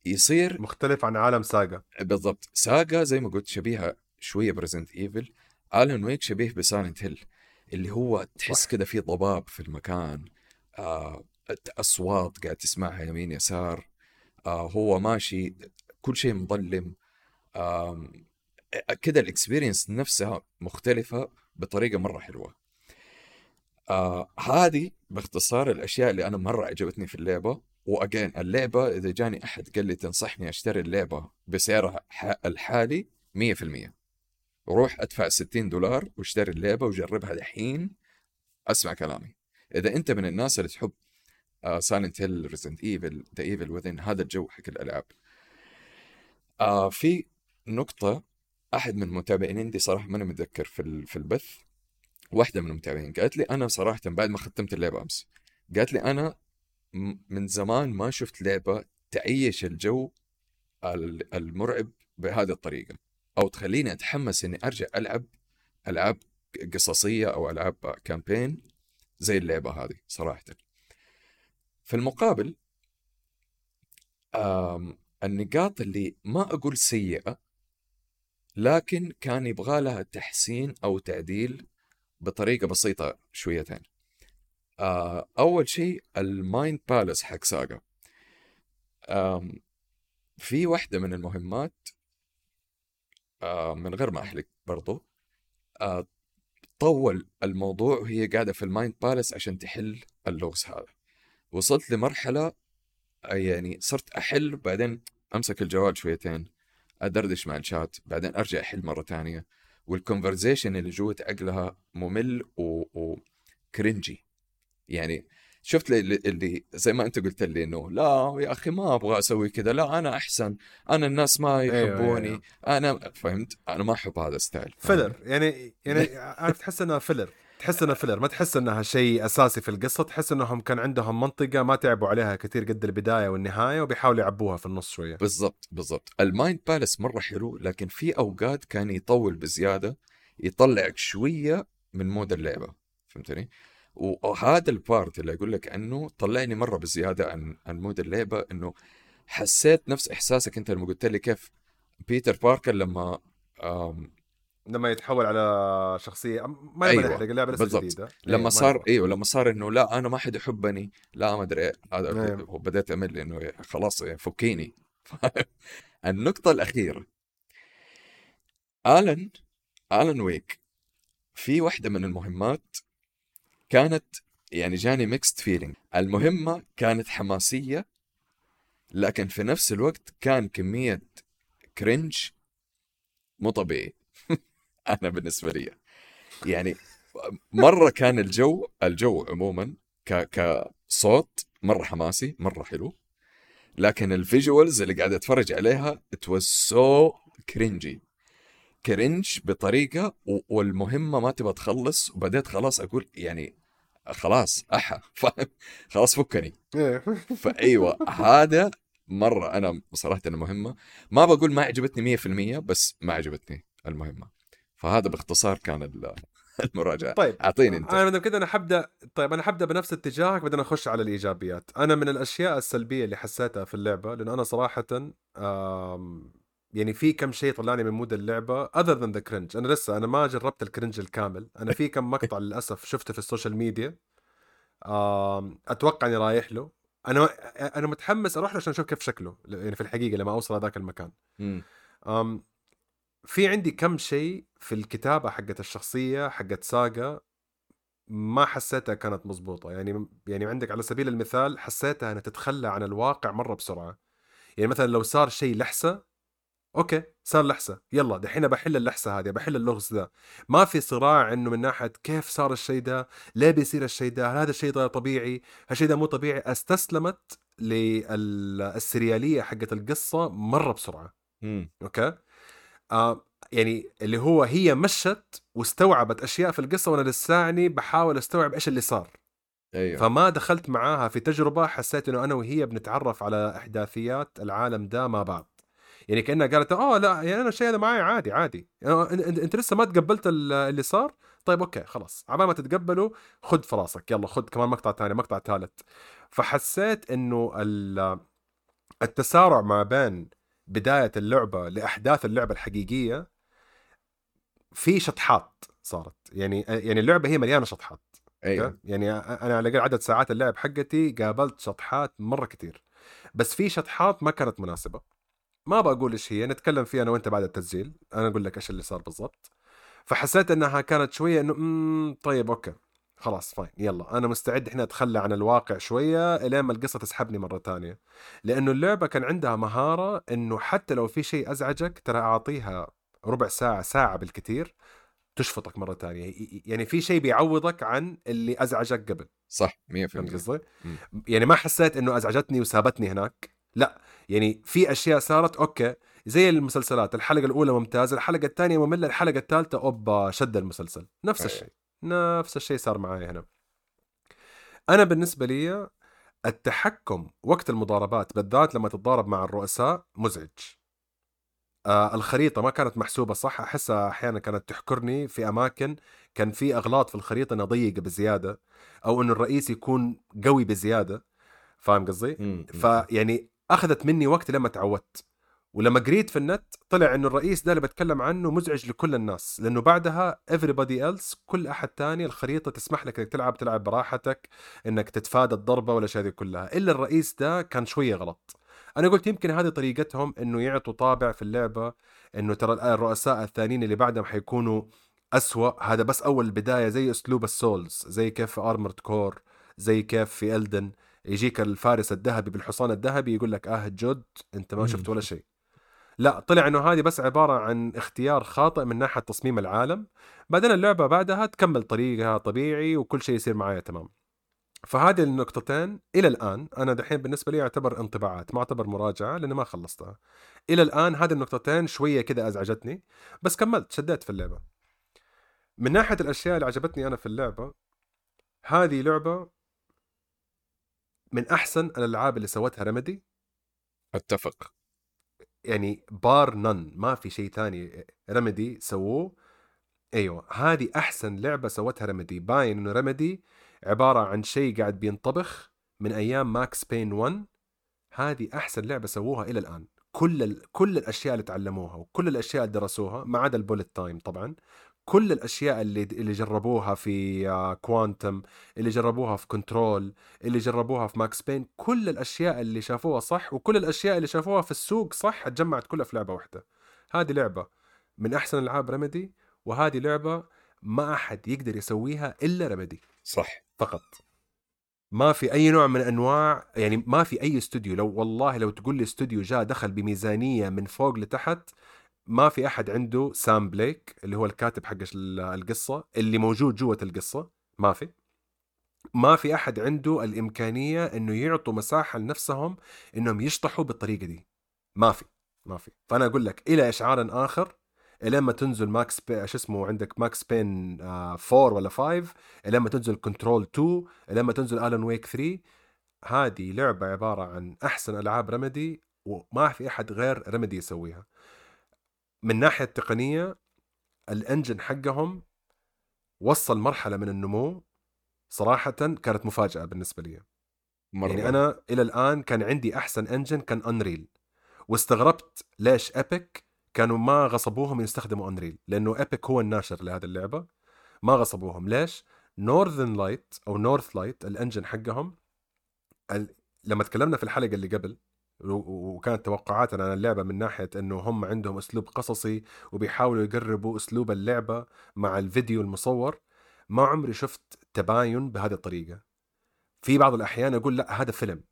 يصير مختلف عن عالم ساقا بالضبط. ساجا زي ما قلت شبيهه شوية ب Resident Evil Alan Wake شبيه ب Silent Hill اللي هو تحس. كده في ضباب في المكان. آه أصوات قاعد تسمعها يمين يسار. آه هو ماشي كل شيء مظلم. آه كده ال experience نفسها مختلفة بطريقة مرة حلوة. آه هذه باختصار الأشياء اللي أنا مرة عجبتني في اللعبة و again اللعبة إذا جاني أحد قال لي تنصحني أشتري اللعبة بسعرها الحالي 100% روح أدفع 60 دولار واشتري اللعبة وجربها الحين أسمع كلامي. إذا أنت من الناس اللي تحب Silent Hill Resident Evil The Evil Within هذا الجو حق الألعاب. آه في نقطة أحد من المتابعين عندي صراحة ماني متذكر في في البث واحدة من المتابعين. قالت لي أنا صراحة بعد ما ختمت اللعبة أمس قالت لي أنا من زمان ما شفت لعبة تعيش الجو ال- المرعب بهذه الطريقة. أو تخليني أتحمس إني أرجع ألعب ألعاب قصصية أو ألعاب كامبين زي اللعبة هذه صراحة. في المقابل النقاط اللي ما أقول سيئة لكن كان يبغى لها تحسين أو تعديل بطريقة بسيطة شويتين. آه، أول شيء ال mind palace حق ساقا في واحدة من المهمات آه، من غير ما أحرق برضو آه، طول الموضوع وهي قاعدة في ال mind palace عشان تحل اللغز هذا. وصلت لمرحلة يعني صرت أحل بعدين أمسك الجوال شويتين. أدردش مع الشات بعدين أرجع أحل مرة ثانية وال conversation اللي جوة عقلها ممل. و cringy يعني شفت اللي, اللي زي ما أنت قلت لي إنه لا يا أخي ما أبغى أسوي كذا لا أنا أحسن. أنا الناس ما أيوة، يحبوني. أيوة. أنا فهمت؟ أنا ما أحب هذا ال style filler يعني يعني [laughs] عارف تحس إنها filler تحس إنها filler ما تحس إنها شيء أساسي في القصة تحس إنهم كان عندهم منطقة ما تعبوا عليها كثير قد البداية والنهاية وبيحاولوا يعبوها في النص شوية. بالضبط بالضبط. ال mind palace مرة حلو لكن في أوقات كان يطول بزيادة يطلعك شوية من mood اللعبة. فهمتني؟ وهذا ال part اللي أقول لك انه طلعني مرة بزيادة عن عن mood اللعبة إنه حسيت نفس إحساسك أنت لما قلت لي كيف بيتر باركر لما لما يتحول على شخصية ما أيوة،. نحرق اللعبة لسه بالضبط. جديدة إيه، لما ما صار. إيوه لما صار إنه لا أنا ما حد يحبني لا ما أدري إيه، هذا أيوة. وبدأت أمل إنه خلاص فكيني [laughs] النقطة الأخيرة آلن آلن ويك في واحدة من المهمات كانت يعني جاني mixed feeling المهمة كانت حماسية لكن في نفس الوقت كان كمية cringe مو طبيعي [laughs] أنا بالنسبة لي. يعني مرة كان الجو الجو عموما ك كصوت مرة حماسي مرة حلو. لكن ال visuals اللي قاعد أتفرج عليها it was so cringy. cringe بطريقة و- والمهمة ما تبغى تخلص. وبديت خلاص أقول يعني خلاص أحا [laughs] فاهم؟ خلاص فكني. إيه. [laughs] فأيوة هذا مرة أنا صراحة المهمة. ما بقول ما عجبتني 100% بس ما عجبتني المهمة. فهذا باختصار كان ال- [laughs] المراجعة. طيب أعطيني أنت. أنا كده أنا حبدا طيب أنا حبدا بنفس اتجاهك بعدين أخش على الإيجابيات. أنا من الأشياء السلبية اللي حسيتها في اللعبة لأنه أنا صراحة آم يعني في كم شيء طلعني من mood اللعبة other than the cringe. أنا لسه أنا ما جربت ال cringe الكامل. أنا في كم مقطع [laughs] للأسف شفته في السوشيال ميديا. آم أتوقع إني رايح له. أنا أنا متحمس أروح له عشان أشوف كيف شكله يعني في الحقيقة لما أوصل هذاك المكان. مم. في عندي كم شيء في الكتابة حقت الشخصية حقت ساجا ما حسيتها كانت مزبوطة يعني يعني عندك على سبيل المثال حسيتها إنها تتخلى عن الواقع مرة بسرعة. يعني مثلا لو صار شيء لحسة okay صار لحسة يلا دحين بحل اللحسة هذه بحل اللغز ذا. ما في صراع إنه من ناحية كيف صار الشيء ده ليه بيصير الشيء ده هل هذا الشيء ده طبيعي هالشيء ده مو طبيعي استسلمت للسريالية حقت القصة مرة بسرعة. مم. أوكي؟ آه يعني اللي هو هي مشت واستوعبت أشياء في القصة وأنا لساني بحاول أستوعب إيش اللي صار. أيوة. فما دخلت معاها في تجربة حسيت إنه أنا وهي بنتعرف على أحداثيات العالم ده مع بعض. يعني كأنها قالت آه لا يعني أنا الشيء هذا معي عادي عادي. يعني أنت, لسه ما تقبلت ال- اللي صار؟ طيب أوكي خلاص. عبال ما تتقبلوا خد في راسك يلا خد كمان مقطع ثاني مقطع ثالث. فحسيت إنه ال- التسارع ما بين بداية اللعبة لأحداث اللعبة الحقيقية في شطحات صارت. يعني يعني اللعبة هي مليانة شطحات أيوة؟ يعني أنا على عدد ساعات اللعب حقتي قابلت شطحات مرة كتير. بس في شطحات ما كانت مناسبة. ما بقول إيش هي نتكلم فيها أنا وأنت بعد التسجيل. أنا أقول لك إيش اللي صار بالضبط. فحسيت إنها كانت شوية إنه "مم، طيب okay. خلاص fine. يلا أنا مستعد إحنا اتخلى عن الواقع شوية إلين ما القصة تسحبني مرة تانية لأنه اللعبة كان عندها مهارة إنه حتى لو في شيء أزعجك ترى أعطيها ربع ساعة ساعة بالكثير تشفطك مرة تانية ي- يعني في شيء بيعوضك عن اللي أزعجك قبل. صح 100% فهمت قصدي؟ يعني ما حسيت إنه أزعجتني وسابتني هناك. لا يعني في أشياء صارت أوكي زي المسلسلات الحلقة الأولى ممتازة الحلقة الثانية مملة الحلقة الثالثة أوبا شد المسلسل. نفس. الشيء. نفس الشيء صار معي هنا. أنا بالنسبة لي التحكم وقت المضاربات بالذات لما تتضارب مع الرؤساء مزعج. آه الخريطة ما كانت محسوبة صح. أحسها أحيانا كانت تحكرني في أماكن كان في أغلاط في الخريطة إنها ضيقة بزيادة أو إنه الرئيس يكون قوي بزيادة. فاهم قصدي؟ فيعني أخذت مني وقت لما تعودت. ولما قريت في النت طلع إنه الرئيس ده اللي بتكلم عنه مزعج لكل الناس لأنه بعدها everybody else كل أحد تاني الخريطة تسمح لك إنك تلعب تلعب براحتك إنك تتفادى الضربة ولا هذه كلها. إلا الرئيس ده كان شوية غلط. أنا قلت يمكن هذه طريقتهم إنه يعطوا طابع في اللعبة إنه ترى الرؤساء الثانيين اللي بعدهم حيكونوا أسوأ. هذا بس أول بداية زي أسلوب ال Souls زي كيف في Armored Core زي كيف في Elden يجيك الفارس الذهبي بالحصان الذهبي يقول لك آه جد أنت ما شفت ولا شيء. لا طلع إنه هذه بس عبارة عن اختيار خاطئ من ناحية تصميم العالم. بعدين اللعبة بعدها تكمل طريقها طبيعي وكل شيء يصير معايا تمام. فهذه النقطتين إلى الآن أنا دحين بالنسبة لي يعتبر انطباعات ما أعتبر مراجعة لأني ما خلصتها. إلى الآن هذه النقطتين شوية كذا أزعجتني بس كملت شديت في اللعبة. من ناحية الأشياء اللي عجبتني أنا في اللعبة هذه لعبة من أحسن الألعاب اللي سوتها رمدي. أتفق. يعني بار نن ما في شيء ثاني رمدي سووه. أيوه هذه أحسن لعبة سوتها رمدي باين إنه رمدي عبارة عن شيء قاعد بينطبخ من أيام Max Payne 1 هذه أحسن لعبة سووها إلى الآن. كل. كل الأشياء اللي تعلموها وكل الأشياء اللي درسوها ما عدا ال bullet time طبعا. كل الأشياء اللي اللي جربوها في Quantum آه، اللي جربوها في Control اللي جربوها في Max Payne كل الأشياء اللي شافوها صح وكل الأشياء اللي شافوها في السوق صح اتجمعت كلها في لعبة واحدة. هذه لعبة من أحسن ألعاب Remedy وهذه لعبة ما أحد يقدر يسويها إلا Remedy صح. فقط. ما في أي نوع من أنواع يعني ما في أي استوديو لو والله لو تقول لي استوديو جاء دخل بميزانية من فوق لتحت ما في أحد عنده Sam Lake اللي هو الكاتب حق القصة اللي موجود جوة القصة ما في. ما في أحد عنده الإمكانية إنه يعطوا مساحة لنفسهم إنهم يشطحوا بالطريقة دي. ما في ما في. فأنا أقول لك إلى إشعار آخر إلين ما تنزل Max Pay شو اسمه عندك Max Payne 4 ولا 5 إلين ما تنزل Control 2 إلين ما تنزل Alan Wake 3 هذه لعبة عبارة عن أحسن ألعاب Remedy وما في أحد غير Remedy يسويها. من ناحية التقنيه ال engine حقهم وصل مرحلة من النمو صراحة كانت مفاجأة بالنسبة لي. مرة. يعني أنا إلى الآن كان عندي أحسن engine كان Unreal واستغربت ليش Epic كانوا ما غصبوهم يستخدموا Unreal لأنه Epic هو الناشر لهذه اللعبة. ما غصبوهم. ليش؟ Northern Light أو Northlight ال engine حقهم لما تكلمنا في الحلقة اللي قبل وكانت توقعاتنا عن اللعبة من ناحية إنه هم عندهم أسلوب قصصي وبيحاولوا يقربوا أسلوب اللعبة مع الفيديو المصور ما عمري شفت تباين بهذه الطريقة. في بعض الأحيان أقول لا هذا فيلم.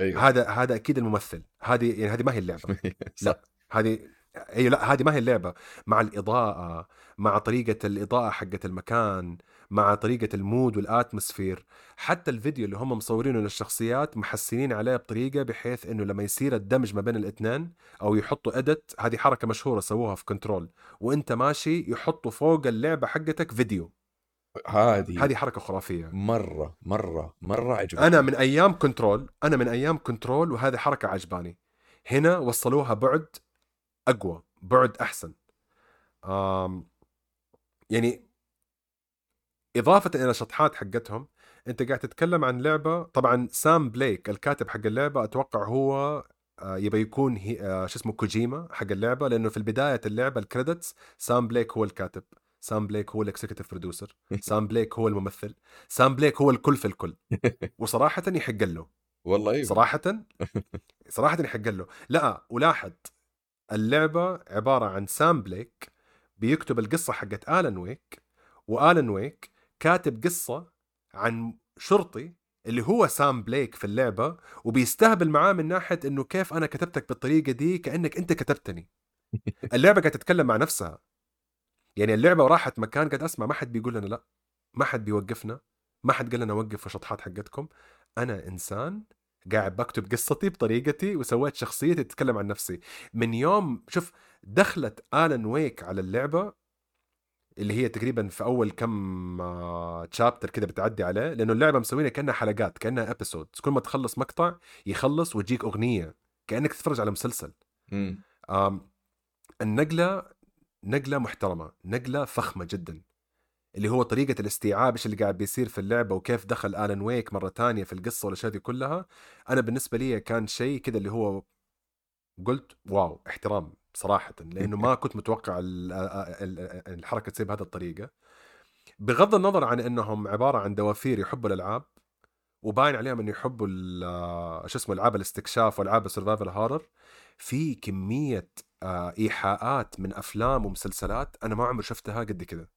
أيوه. هذا هذا أكيد الممثل. هذه يعني هذه ما هي اللعبة. [laughs] لا هذه أيوه لا هذه ما هي اللعبة. مع الإضاءة مع طريقة الإضاءة حقت المكان مع طريقة ال mood وال atmosphere حتى الفيديو اللي هم مصورينه للشخصيات محسنين عليه بطريقة بحيث إنه لما يصير الدمج ما بين الاثنين أو يحطوا edit هذه حركة مشهورة سووها في Control وأنت ماشي يحطوا فوق اللعبة حقتك فيديو هذه هذه حركة خرافية. مرة مرة مرة عجبتني. أنا من أيام Control أنا من أيام Control وهذه حركة عجباني. هنا وصلوها بعد أقوى بعد أحسن. آم يعني إضافة إلى الشطحات حقتهم أنت قاعد تتكلم عن لعبة طبعا سام ليك الكاتب حق اللعبة أتوقع هو آه، يبى يكون هي آه، شو اسمه كوجيما حق اللعبة لأنه في البداية اللعبة ال credits سام ليك هو الكاتب سام ليك هو ال executive producer [laughs] سام ليك هو الممثل سام ليك هو الكل في الكل [laughs] وصراحه يحق له. والله أيوه. صراحة؟ [laughs] صراحة يحق له. لا ولاحظ اللعبة عبارة عن سام ليك بيكتب القصة حقت Alan Wake و Alan Wake كاتب قصة عن شرطي اللي هو سام ليك في اللعبة وبيستهبل معاه من ناحية إنه كيف أنا كتبتك بالطريقة دي كأنك أنت كتبتني. [laughs] اللعبة قاعدة تتكلم مع نفسها. يعني اللعبة راحت مكان قاعد أسمع ما حد بيقول لنا لا ما حد بيوقفنا ما حد قال لنا وقفوا الشطحات حقتكم. أنا إنسان قاعد بكتب قصتي بطريقتي وسويت شخصيتي تتكلم عن نفسي. من يوم شوف دخلت Alan Wake على اللعبة اللي هي تقريبا في أول كم chapter كده بتعدي عليه لأنه اللعبة مسوينها كأنها حلقات كأنها episode كل ما تخلص مقطع يخلص وتجيك أغنية كأنك تتفرج على مسلسل. النقلة نقلة محترمة نقلة فخمة جدا. اللي هو طريقة الاستيعاب إيش اللي قاعد بيصير في اللعبة وكيف دخل Alan Wake مرة تانية في القصة والأشياء دي كلها. أنا بالنسبة لي كان شيء كده اللي هو قلت wow احترام. صراحة لأنه ما كنت متوقع ال- ال- ال- الحركة تصير بهذه الطريقة. بغض النظر عن إنهم عبارة عن دوافير يحبوا الألعاب وباين عليهم إنه يحبوا ال- شو اسمه ألعاب الاستكشاف وألعاب ال survival horror في كمية آه، إيحاءات من أفلام ومسلسلات أنا ما عمري شفتها قد كده.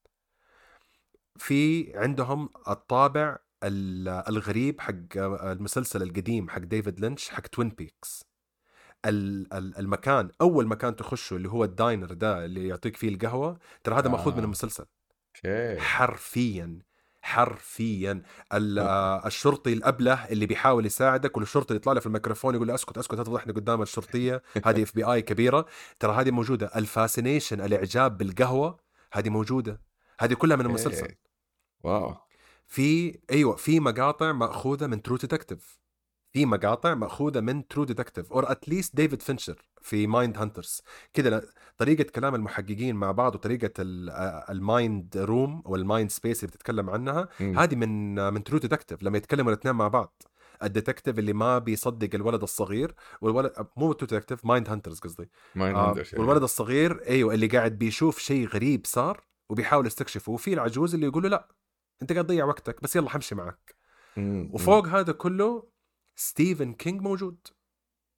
في عندهم الطابع ال- الغريب حق المسلسل القديم حق ديفيد لينش حق Twin Peaks المكان أول مكان تخشه اللي هو ال diner ده اللي يعطيك فيه القهوة ترى هذا مأخوذ من آه. المسلسل. okay. حرفيا حرفيا. ال- آه، الشرطي الأبلة اللي بيحاول يساعدك والشرطي اللي يطلع له في الميكروفون يقول له أسكت أسكت لا تفضحني قدام الشرطية هذه FBI كبيرة. ترى هذه موجودة. ال fascination الإعجاب بالقهوة هذه موجودة. هذه كلها من المسلسل. wow. في أيوه في مقاطع مأخوذة من True Detective في مقاطع مأخوذة من True Detective or at least ديفيد فينشر في Mind Hunters كده طريقة كلام المحققين مع بعض وطريقة ال mind room أو ال mind space اللي بتتكلم عنها. هذه من من True Detective لما يتكلموا الاثنين مع بعض. ال detective اللي ما بيصدق الولد الصغير والولد مو True Detective Mind Hunters قصدي. ما آه شيء والولد الصغير أيوه اللي قاعد بيشوف شيء غريب صار وبيحاول يستكشفه. وفي العجوز اللي يقول له لا أنت قاعد تضيع وقتك بس يلا حمشي معك. مم. وفوق هذا كله ستيفن كينج موجود.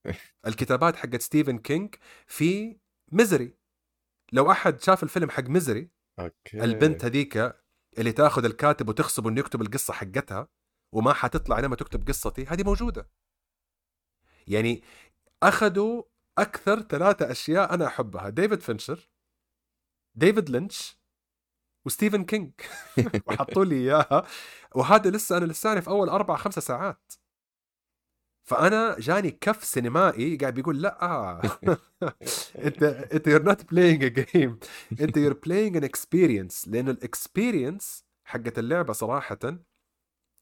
[laughs] الكتابات حقت ستيفن كينج في Misery لو أحد شاف الفيلم حق Misery okay. البنت هذيك اللي تاخذ الكاتب وتغصبه إنه يكتب القصة حقتها وما حتطلع لما تكتب قصتي هذه موجودة. يعني أخذوا أكثر ثلاثة أشياء أنا أحبها ديفيد فينشر ديفيد لينش وستيفن كينج وحطوا لي إياها. وهذا لسه أنا لساني في أول أربع خمسة ساعات. فأنا جاني كف سينمائي قاعد بيقول لا. [laughs] أنت أنت you're not playing a game. أنت you're playing an experience. لأنه ال experience حقت اللعبة صراحة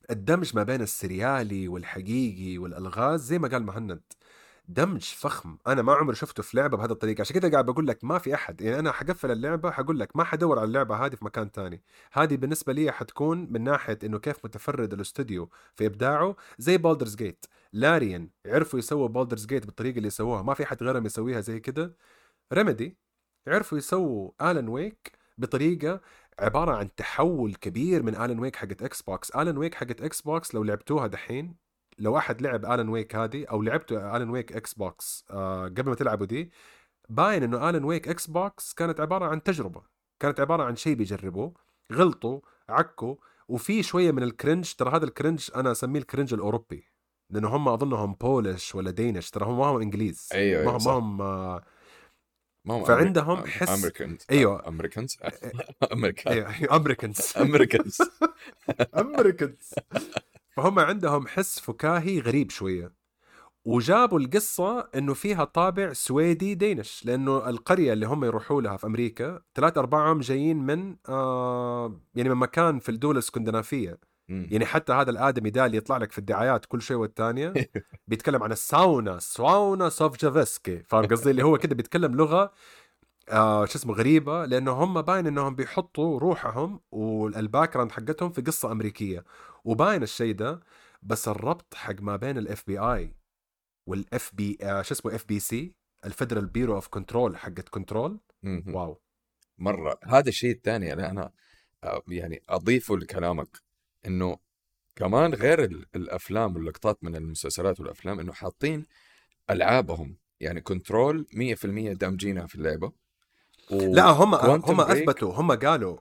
الدمج ما بين السريالي والحقيقي والألغاز زي ما قال مهند. دمج فخم. أنا ما عمري شفته في لعبة بهذه الطريقة. عشان كده قاعد بقول لك ما في أحد. يعني أنا حقفل اللعبة حقول لك ما حدور على اللعبة هذه في مكان تاني. هذه بالنسبة لي حتكون من ناحية إنه كيف متفرد الاستوديو في إبداعه. زي Baldur's Gate Larian عرفوا يسووا Baldur's Gate بالطريقة اللي سووها ما في حد غيرهم يسويها زي كده. Remedy عرفوا يسووا Alan Wake بطريقة عبارة عن تحول كبير من Alan Wake حقت Xbox Alan Wake حقت Xbox لو لعبتوها دحين لو أحد لعب Alan Wake هذه أو لعبتوا Alan Wake Xbox آه قبل ما تلعبوا دي باين إنه Alan Wake Xbox كانت عبارة عن تجربة. كانت عبارة عن شيء بيجربوه غلطوا عكوا وفي شوية من ال cringe ترى هذا ال cringe أنا أسميه ال cringe الأوروبي. لأنه هم أظنهم Polish ولا Danish ترى هم ما هم إنجليز. أيوة، ما أيوة، هم. ما هم آه، ما هم فعندهم حس- Americans أيوة. Americans American [laughs] أيوه Americans Americans Americans فهم عندهم حس فكاهي غريب شوية. وجابوا القصة إنه فيها طابع سويدي Danish لأنه القرية اللي هم يروحوا لها في أمريكا ثلاث أرباعهم جايين من آه يعني من مكان في الدول الإسكندنافية. يعني حتى هذا الآدمي ده اللي يطلع لك في الدعايات كل شوي والتانية [laughs] بيتكلم عن الساونا ساونا سوفجافسكي فاهم قصدي؟ اللي هو كده بيتكلم لغة آه شو اسمه غريبة لأنه هم باين إنهم بيحطوا روحهم وال background حقتهم في قصة أمريكية. وباين الشيء ده بس الربط حق ما بين ال FBI وال FB آه شو اسمه FBC ال Federal Bureau of Control حقت Control. wow. مرة. هذا الشيء الثاني اللي أنا آه، يعني أضيفه لكلامك إنه كمان غير ال- الأفلام واللقطات من المسلسلات والأفلام إنه حاطين ألعابهم يعني Control 100% دامجينها في اللعبة. و... لا هم هم. أثبتوا هم قالوا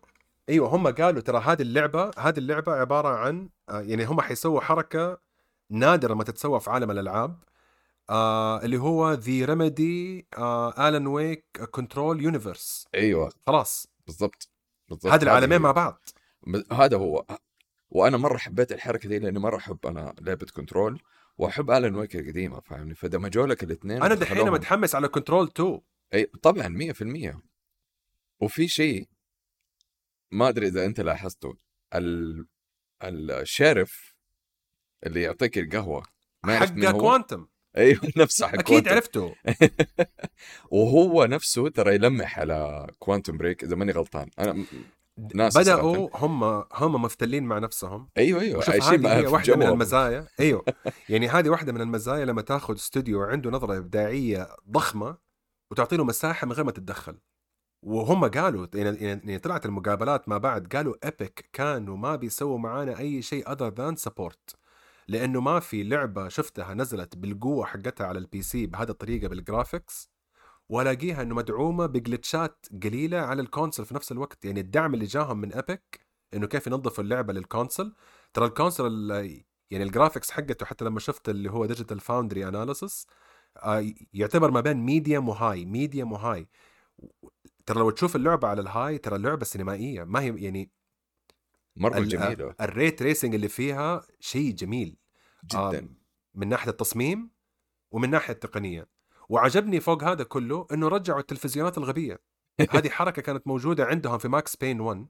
إيوه هم قالوا ترى هذه اللعبة هذه اللعبة عبارة عن آه، يعني هم حيسووا حركة نادرة ما تتسوى في عالم الألعاب آه اللي هو the Remedy Alan Wake Control universe إيوه. خلاص. بالضبط. بالضبط. هذه العالمين. مع بعض. هذا هو. وأنا مرة حبيت الحركة دي لأني مرة أحب أنا لعبة Control وأحب Alan Wake القديمة فاهمني؟ فدمجوا لك الاثنين أنا دحين متحمس على Control 2 إي طبعا 100% وفي شيء ما أدري إذا أنت لاحظته ال... ال sheriff اللي يعطيك القهوة ما حق Quantum. [laughs] أيوه نفسه حق أكيد Quantum. عرفته. [laughs] وهو نفسه ترى يلمح على Quantum Break إذا ماني غلطان. أنا ناس بدأوا هم هم مفتلين مع نفسهم. أيوه أيوه عايشين هذه معها واحدة من. المزايا. أيوه. [laughs] يعني هذه واحدة من المزايا لما تاخذ استوديو عنده نظرة إبداعية ضخمة وتعطي له مساحة من غير ما تتدخل. وهم قالوا يعني يعني طلعت المقابلات ما بعد قالوا Epic كانوا ما بيسووا معانا أي شيء other than support لأنه ما في لعبة شفتها نزلت بالقوة حقتها على ال PC بهذه الطريقة بال graphics والاقيها إنه مدعومة ب glitchات قليلة على ال console في نفس الوقت. يعني الدعم اللي جاهم من Epic إنه كيف ينظفوا اللعبة لل console ترى ال console ال- يعني ال graphics حقته حتى لما شفت اللي هو Digital Foundry analysis يعتبر ما بين medium و high medium و high ترى لو تشوف اللعبة على ال high ترى اللعبة سينمائيه ما هي يعني مرة جميلة. ال ray tracing اللي فيها شيء جميل. جدا. من ناحية التصميم ومن ناحية التقنية. وعجبني فوق هذا كله إنه رجعوا التلفزيونات الغبية. [laughs] هذه حركة كانت موجودة عندهم في Max Payne 1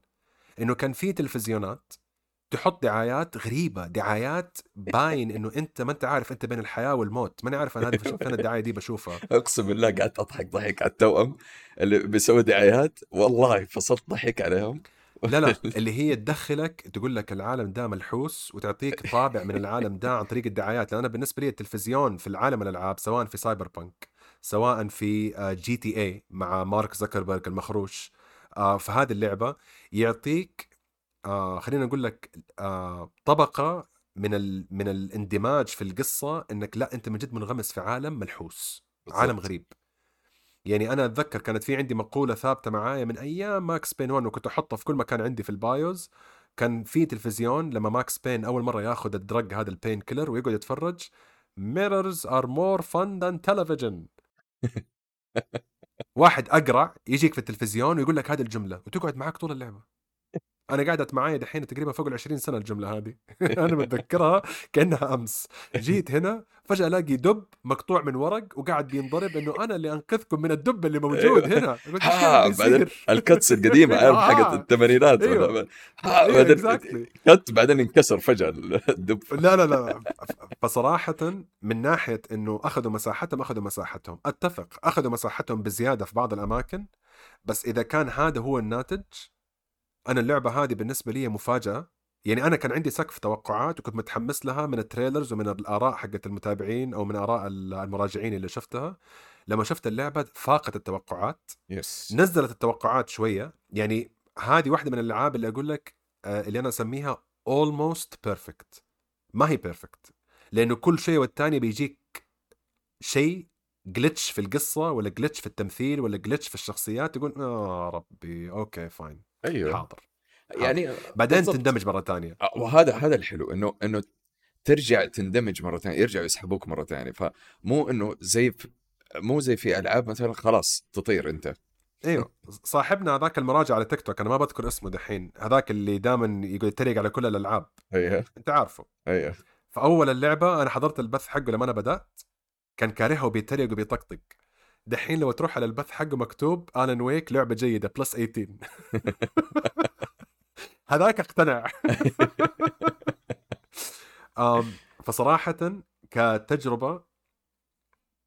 إنه كان في تلفزيونات تحط دعايات غريبة دعايات باين إنه أنت ما أنت عارف أنت بين الحياة والموت. ماني عارف أنا هذه فين الدعاية دي بشوفها. أقسم بالله قعدت أضحك ضحك على التوأم اللي بيسوي دعايات. والله فصلت ضحك عليهم. لا لا [laughs] اللي هي تدخلك تقول لك العالم ده ملحوس وتعطيك طابع من العالم ده عن طريق الدعايات. لأن أنا بالنسبة لي التلفزيون في العالم الألعاب سواء في Cyberpunk سواء في آه، GTA مع مارك زكربرج المخروش آه، في هذه اللعبة يعطيك آه، خلينا نقول لك آه، طبقة من ال... من الاندماج في القصة إنك لا أنت من جد منغمس في عالم ملحوس عالم بالضبط. غريب. يعني أنا أتذكر كانت في عندي مقولة ثابتة معايا من أيام Max Payne 1 وكنت أحطها في كل مكان عندي في ال bios. كان في تلفزيون لما Max Payne أول مرة ياخذ الدرج هذا ال painkiller ويقعد يتفرج mirrors are more fun than television. [laughs] واحد أقرع يجيك في التلفزيون ويقول لك هذه الجملة وتقعد معك طول اللعبة. أنا قعدت معايا دحين تقريبا فوق ال 20 سنة الجملة هذه [laughs] أنا متذكرها كأنها أمس جيت هنا فجأة ألاقي دب مقطوع من ورق وقاعد بينضرب إنه أنا اللي أنقذكم من الدب اللي موجود [laughs] هنا قلت ها بعدين؟ الكتس القديمة [laughs] آه. حقت الثمانينات أيوه. أيوه، بعدين. كت بعدين انكسر فجأة الدب لا لا لا فصراحة من ناحية إنه أخذوا مساحتهم أخذوا مساحتهم أتفق أخذوا مساحتهم بزيادة في بعض الأماكن بس إذا كان هذا هو الناتج أنا اللعبة هذه بالنسبة لي مفاجأة. يعني أنا كان عندي سقف توقعات وكنت متحمس لها من ال trailers ومن الآراء حقت المتابعين أو من آراء المراجعين اللي شفتها. لما شفت اللعبة فاقت التوقعات. yes نزلت التوقعات شوية. يعني هذه واحدة من الألعاب اللي أقول لك آه، اللي أنا أسميها almost perfect. ما هي perfect لأنه كل شيء والتاني بيجيك شيء glitch في القصة ولا glitch في التمثيل ولا glitch في الشخصيات تقول آه ربي okay fine أيوه. حاضر. يعني بعدين بالضبط. تندمج مرة ثانية. آه، وهذا هذا الحلو إنه إنه ترجع تندمج مرة ثانية يرجعوا يسحبوك مرة ثانية. فمو إنه زي مو زي في ألعاب مثلا خلاص تطير أنت. أيوه. صاحبنا هذاك المراجع على تيك توك أنا ما بذكر اسمه دحين هذاك اللي دائما يقول يتريق على كل الألعاب. أيوه. أنت عارفه. أيوه. فأول اللعبة أنا حضرت البث حقه لما أنا بدأت كان كارهها وبيتريق وبيطقطق. دحين لو تروح على البث حقه مكتوب Alan Wake لعبة جيدة plus 18 [laughs] هذاك اقتنع. [laughs] فصراحة كتجربة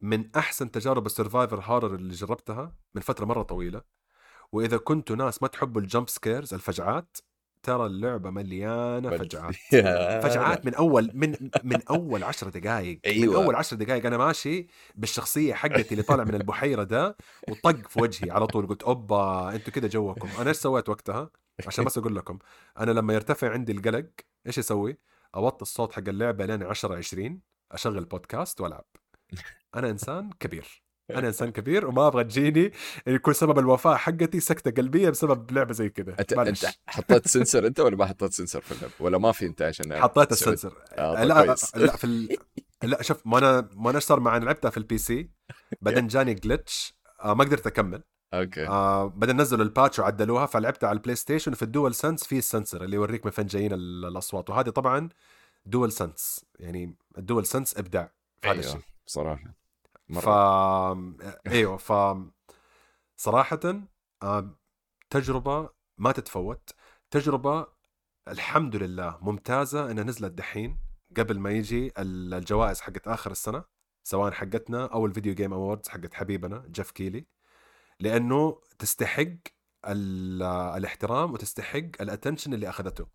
من أحسن تجارب ال survival horror اللي جربتها من فترة مرة طويلة. وإذا كنتوا ناس ما تحبوا ال jump scares الفجعات ترى اللعبة مليانة فجعات. فجعات من اول من من أول عشر دقائق من أيوة. أول عشر دقائق أنا ماشي بالشخصية حقتي اللي طالع من البحيرة ده وطق في وجهي على طول قلت أوبا أنتوا كده جوكم. أنا إيش سويت وقتها؟ عشان بس أقول لكم أنا لما يرتفع عندي القلق إيش أسوي أوطي الصوت حق اللعبة لين 10 20 أشغل بودكاست وألعب. أنا إنسان كبير. أنا إنسان كبير وما أبغى تجيني يكون سبب الوفاة حقتي سكتة قلبية بسبب لعبة زي كذا. معلش. أنت حطيت سنسر أنت ولا ما حطيت سنسر في اللعبة؟ ولا ما في أنت عشان [laughs] حطيت السنسر. آه، لا كويس. لا في ال... لا شوف ما أنا ما أنا صار معي؟ لعبتها في ال PC [laughs] بعدين جاني glitch آه ما قدرت أكمل. okay. آه بعدين نزلوا ال patch وعدلوها فلعبتها على ال PlayStation في ال DualSense في ال sensor اللي يوريك من فين جايين ال- الأصوات. وهذه طبعا DualSense يعني ال DualSense إبداع. في هذا أيوه الشيء. بصراحه ف إيوه ف صراحة تجربة ما تتفوت. تجربة الحمد لله ممتازة إنها نزلت دحين قبل ما يجي ال- الجوائز حقت آخر السنة سواء حقتنا أو ال video game awards حقت حبيبنا جيف كيلي لأنه تستحق ال- الاحترام وتستحق ال attention اللي أخذته.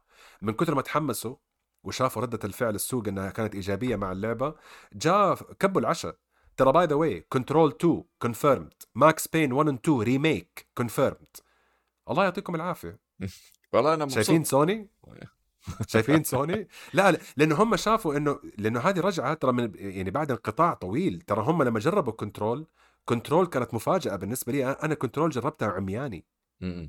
من كثر ما تحمسوا وشافوا ردة الفعل السوق إنها كانت إيجابية مع اللعبة جاء كبوا العشاء. ترى by the way كنترول 2 confirmed ماكس بين 1 و 2 remake confirmed الله يعطيكم العافية. [laughs] والله أنا مبسوط. شايفين سوني [laughs] شايفين سوني لا لا، لأنه هم شافوا إنه لأنه هذه رجعة ترى من يعني بعد انقطاع طويل. ترى هم لما جربوا كنترول كنترول كانت مفاجأة بالنسبة لي. أنا كنترول جربتها عمياني.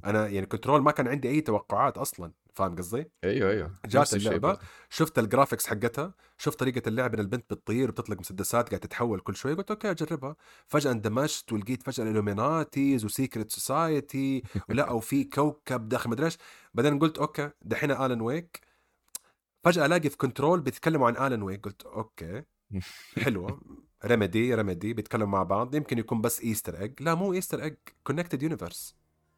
أنا يعني كنترول ما كان عندي أي توقعات أصلا. فاهم قصدي؟ أيوه أيوه. جات. برضه. شفت ال graphics حقتها شفت طريقة اللعب إن البنت بتطير بتطلق مسدسات قاعدة تتحول كل شوي قلت okay أجربها. فجأة اندمجت ولقيت فجأة ال Illuminatis و secret society ولا وفي كوكب داخل مدري إيش. بعدين قلت okay دحين الن ويك فجأة ألاقي في كنترول بيتكلموا عن الن ويك قلت okay. حلوة. ريميدي ريميدي بيتكلموا مع بعض. يمكن يكون بس easter egg لا مو easter egg connected universe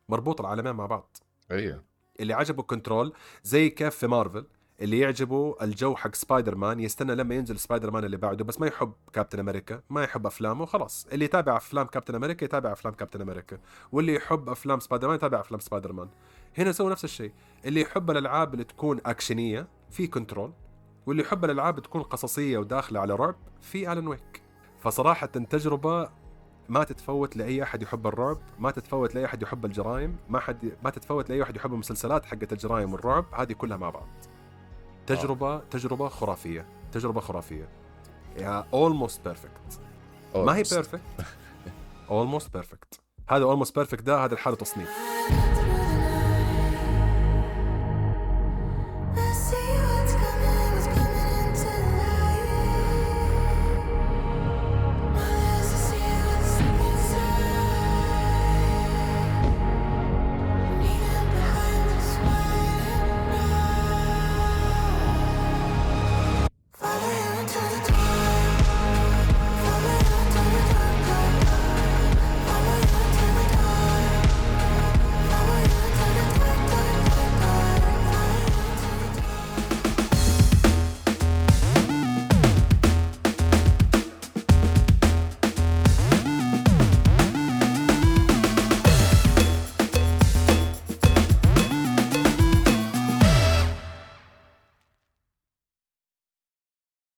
مربوط العالمين مع بعض. أيوه. اللي عجبه كنترول زي كيف في مارفل اللي يعجبه الجو حق سبايدر مان يستنى لما ينزل سبايدر مان اللي بعده بس ما يحب كابتن أمريكا ما يحب أفلامه خلاص. اللي يتابع أفلام كابتن أمريكا يتابع أفلام كابتن أمريكا واللي يحب أفلام سبايدر مان يتابع أفلام سبايدر مان هنا سووا نفس الشيء. اللي يحب الألعاب اللي تكون أكشنية في كنترول واللي يحب الألعاب تكون قصصية وداخلة على رعب في الن ويك فصراحة تجربه ما تتفوت لأي أحد يحب الرعب ما تتفوت لأي أحد يحب الجرائم ما حد ما تتفوت لأي أحد يحب المسلسلات حقت الجرائم والرعب هذه كلها مع بعض. تجربة تجربة خرافية تجربة خرافية. يا almost perfect ما هي Almost. perfect almost perfect هذا almost perfect ده هذا الحاله تصنيف.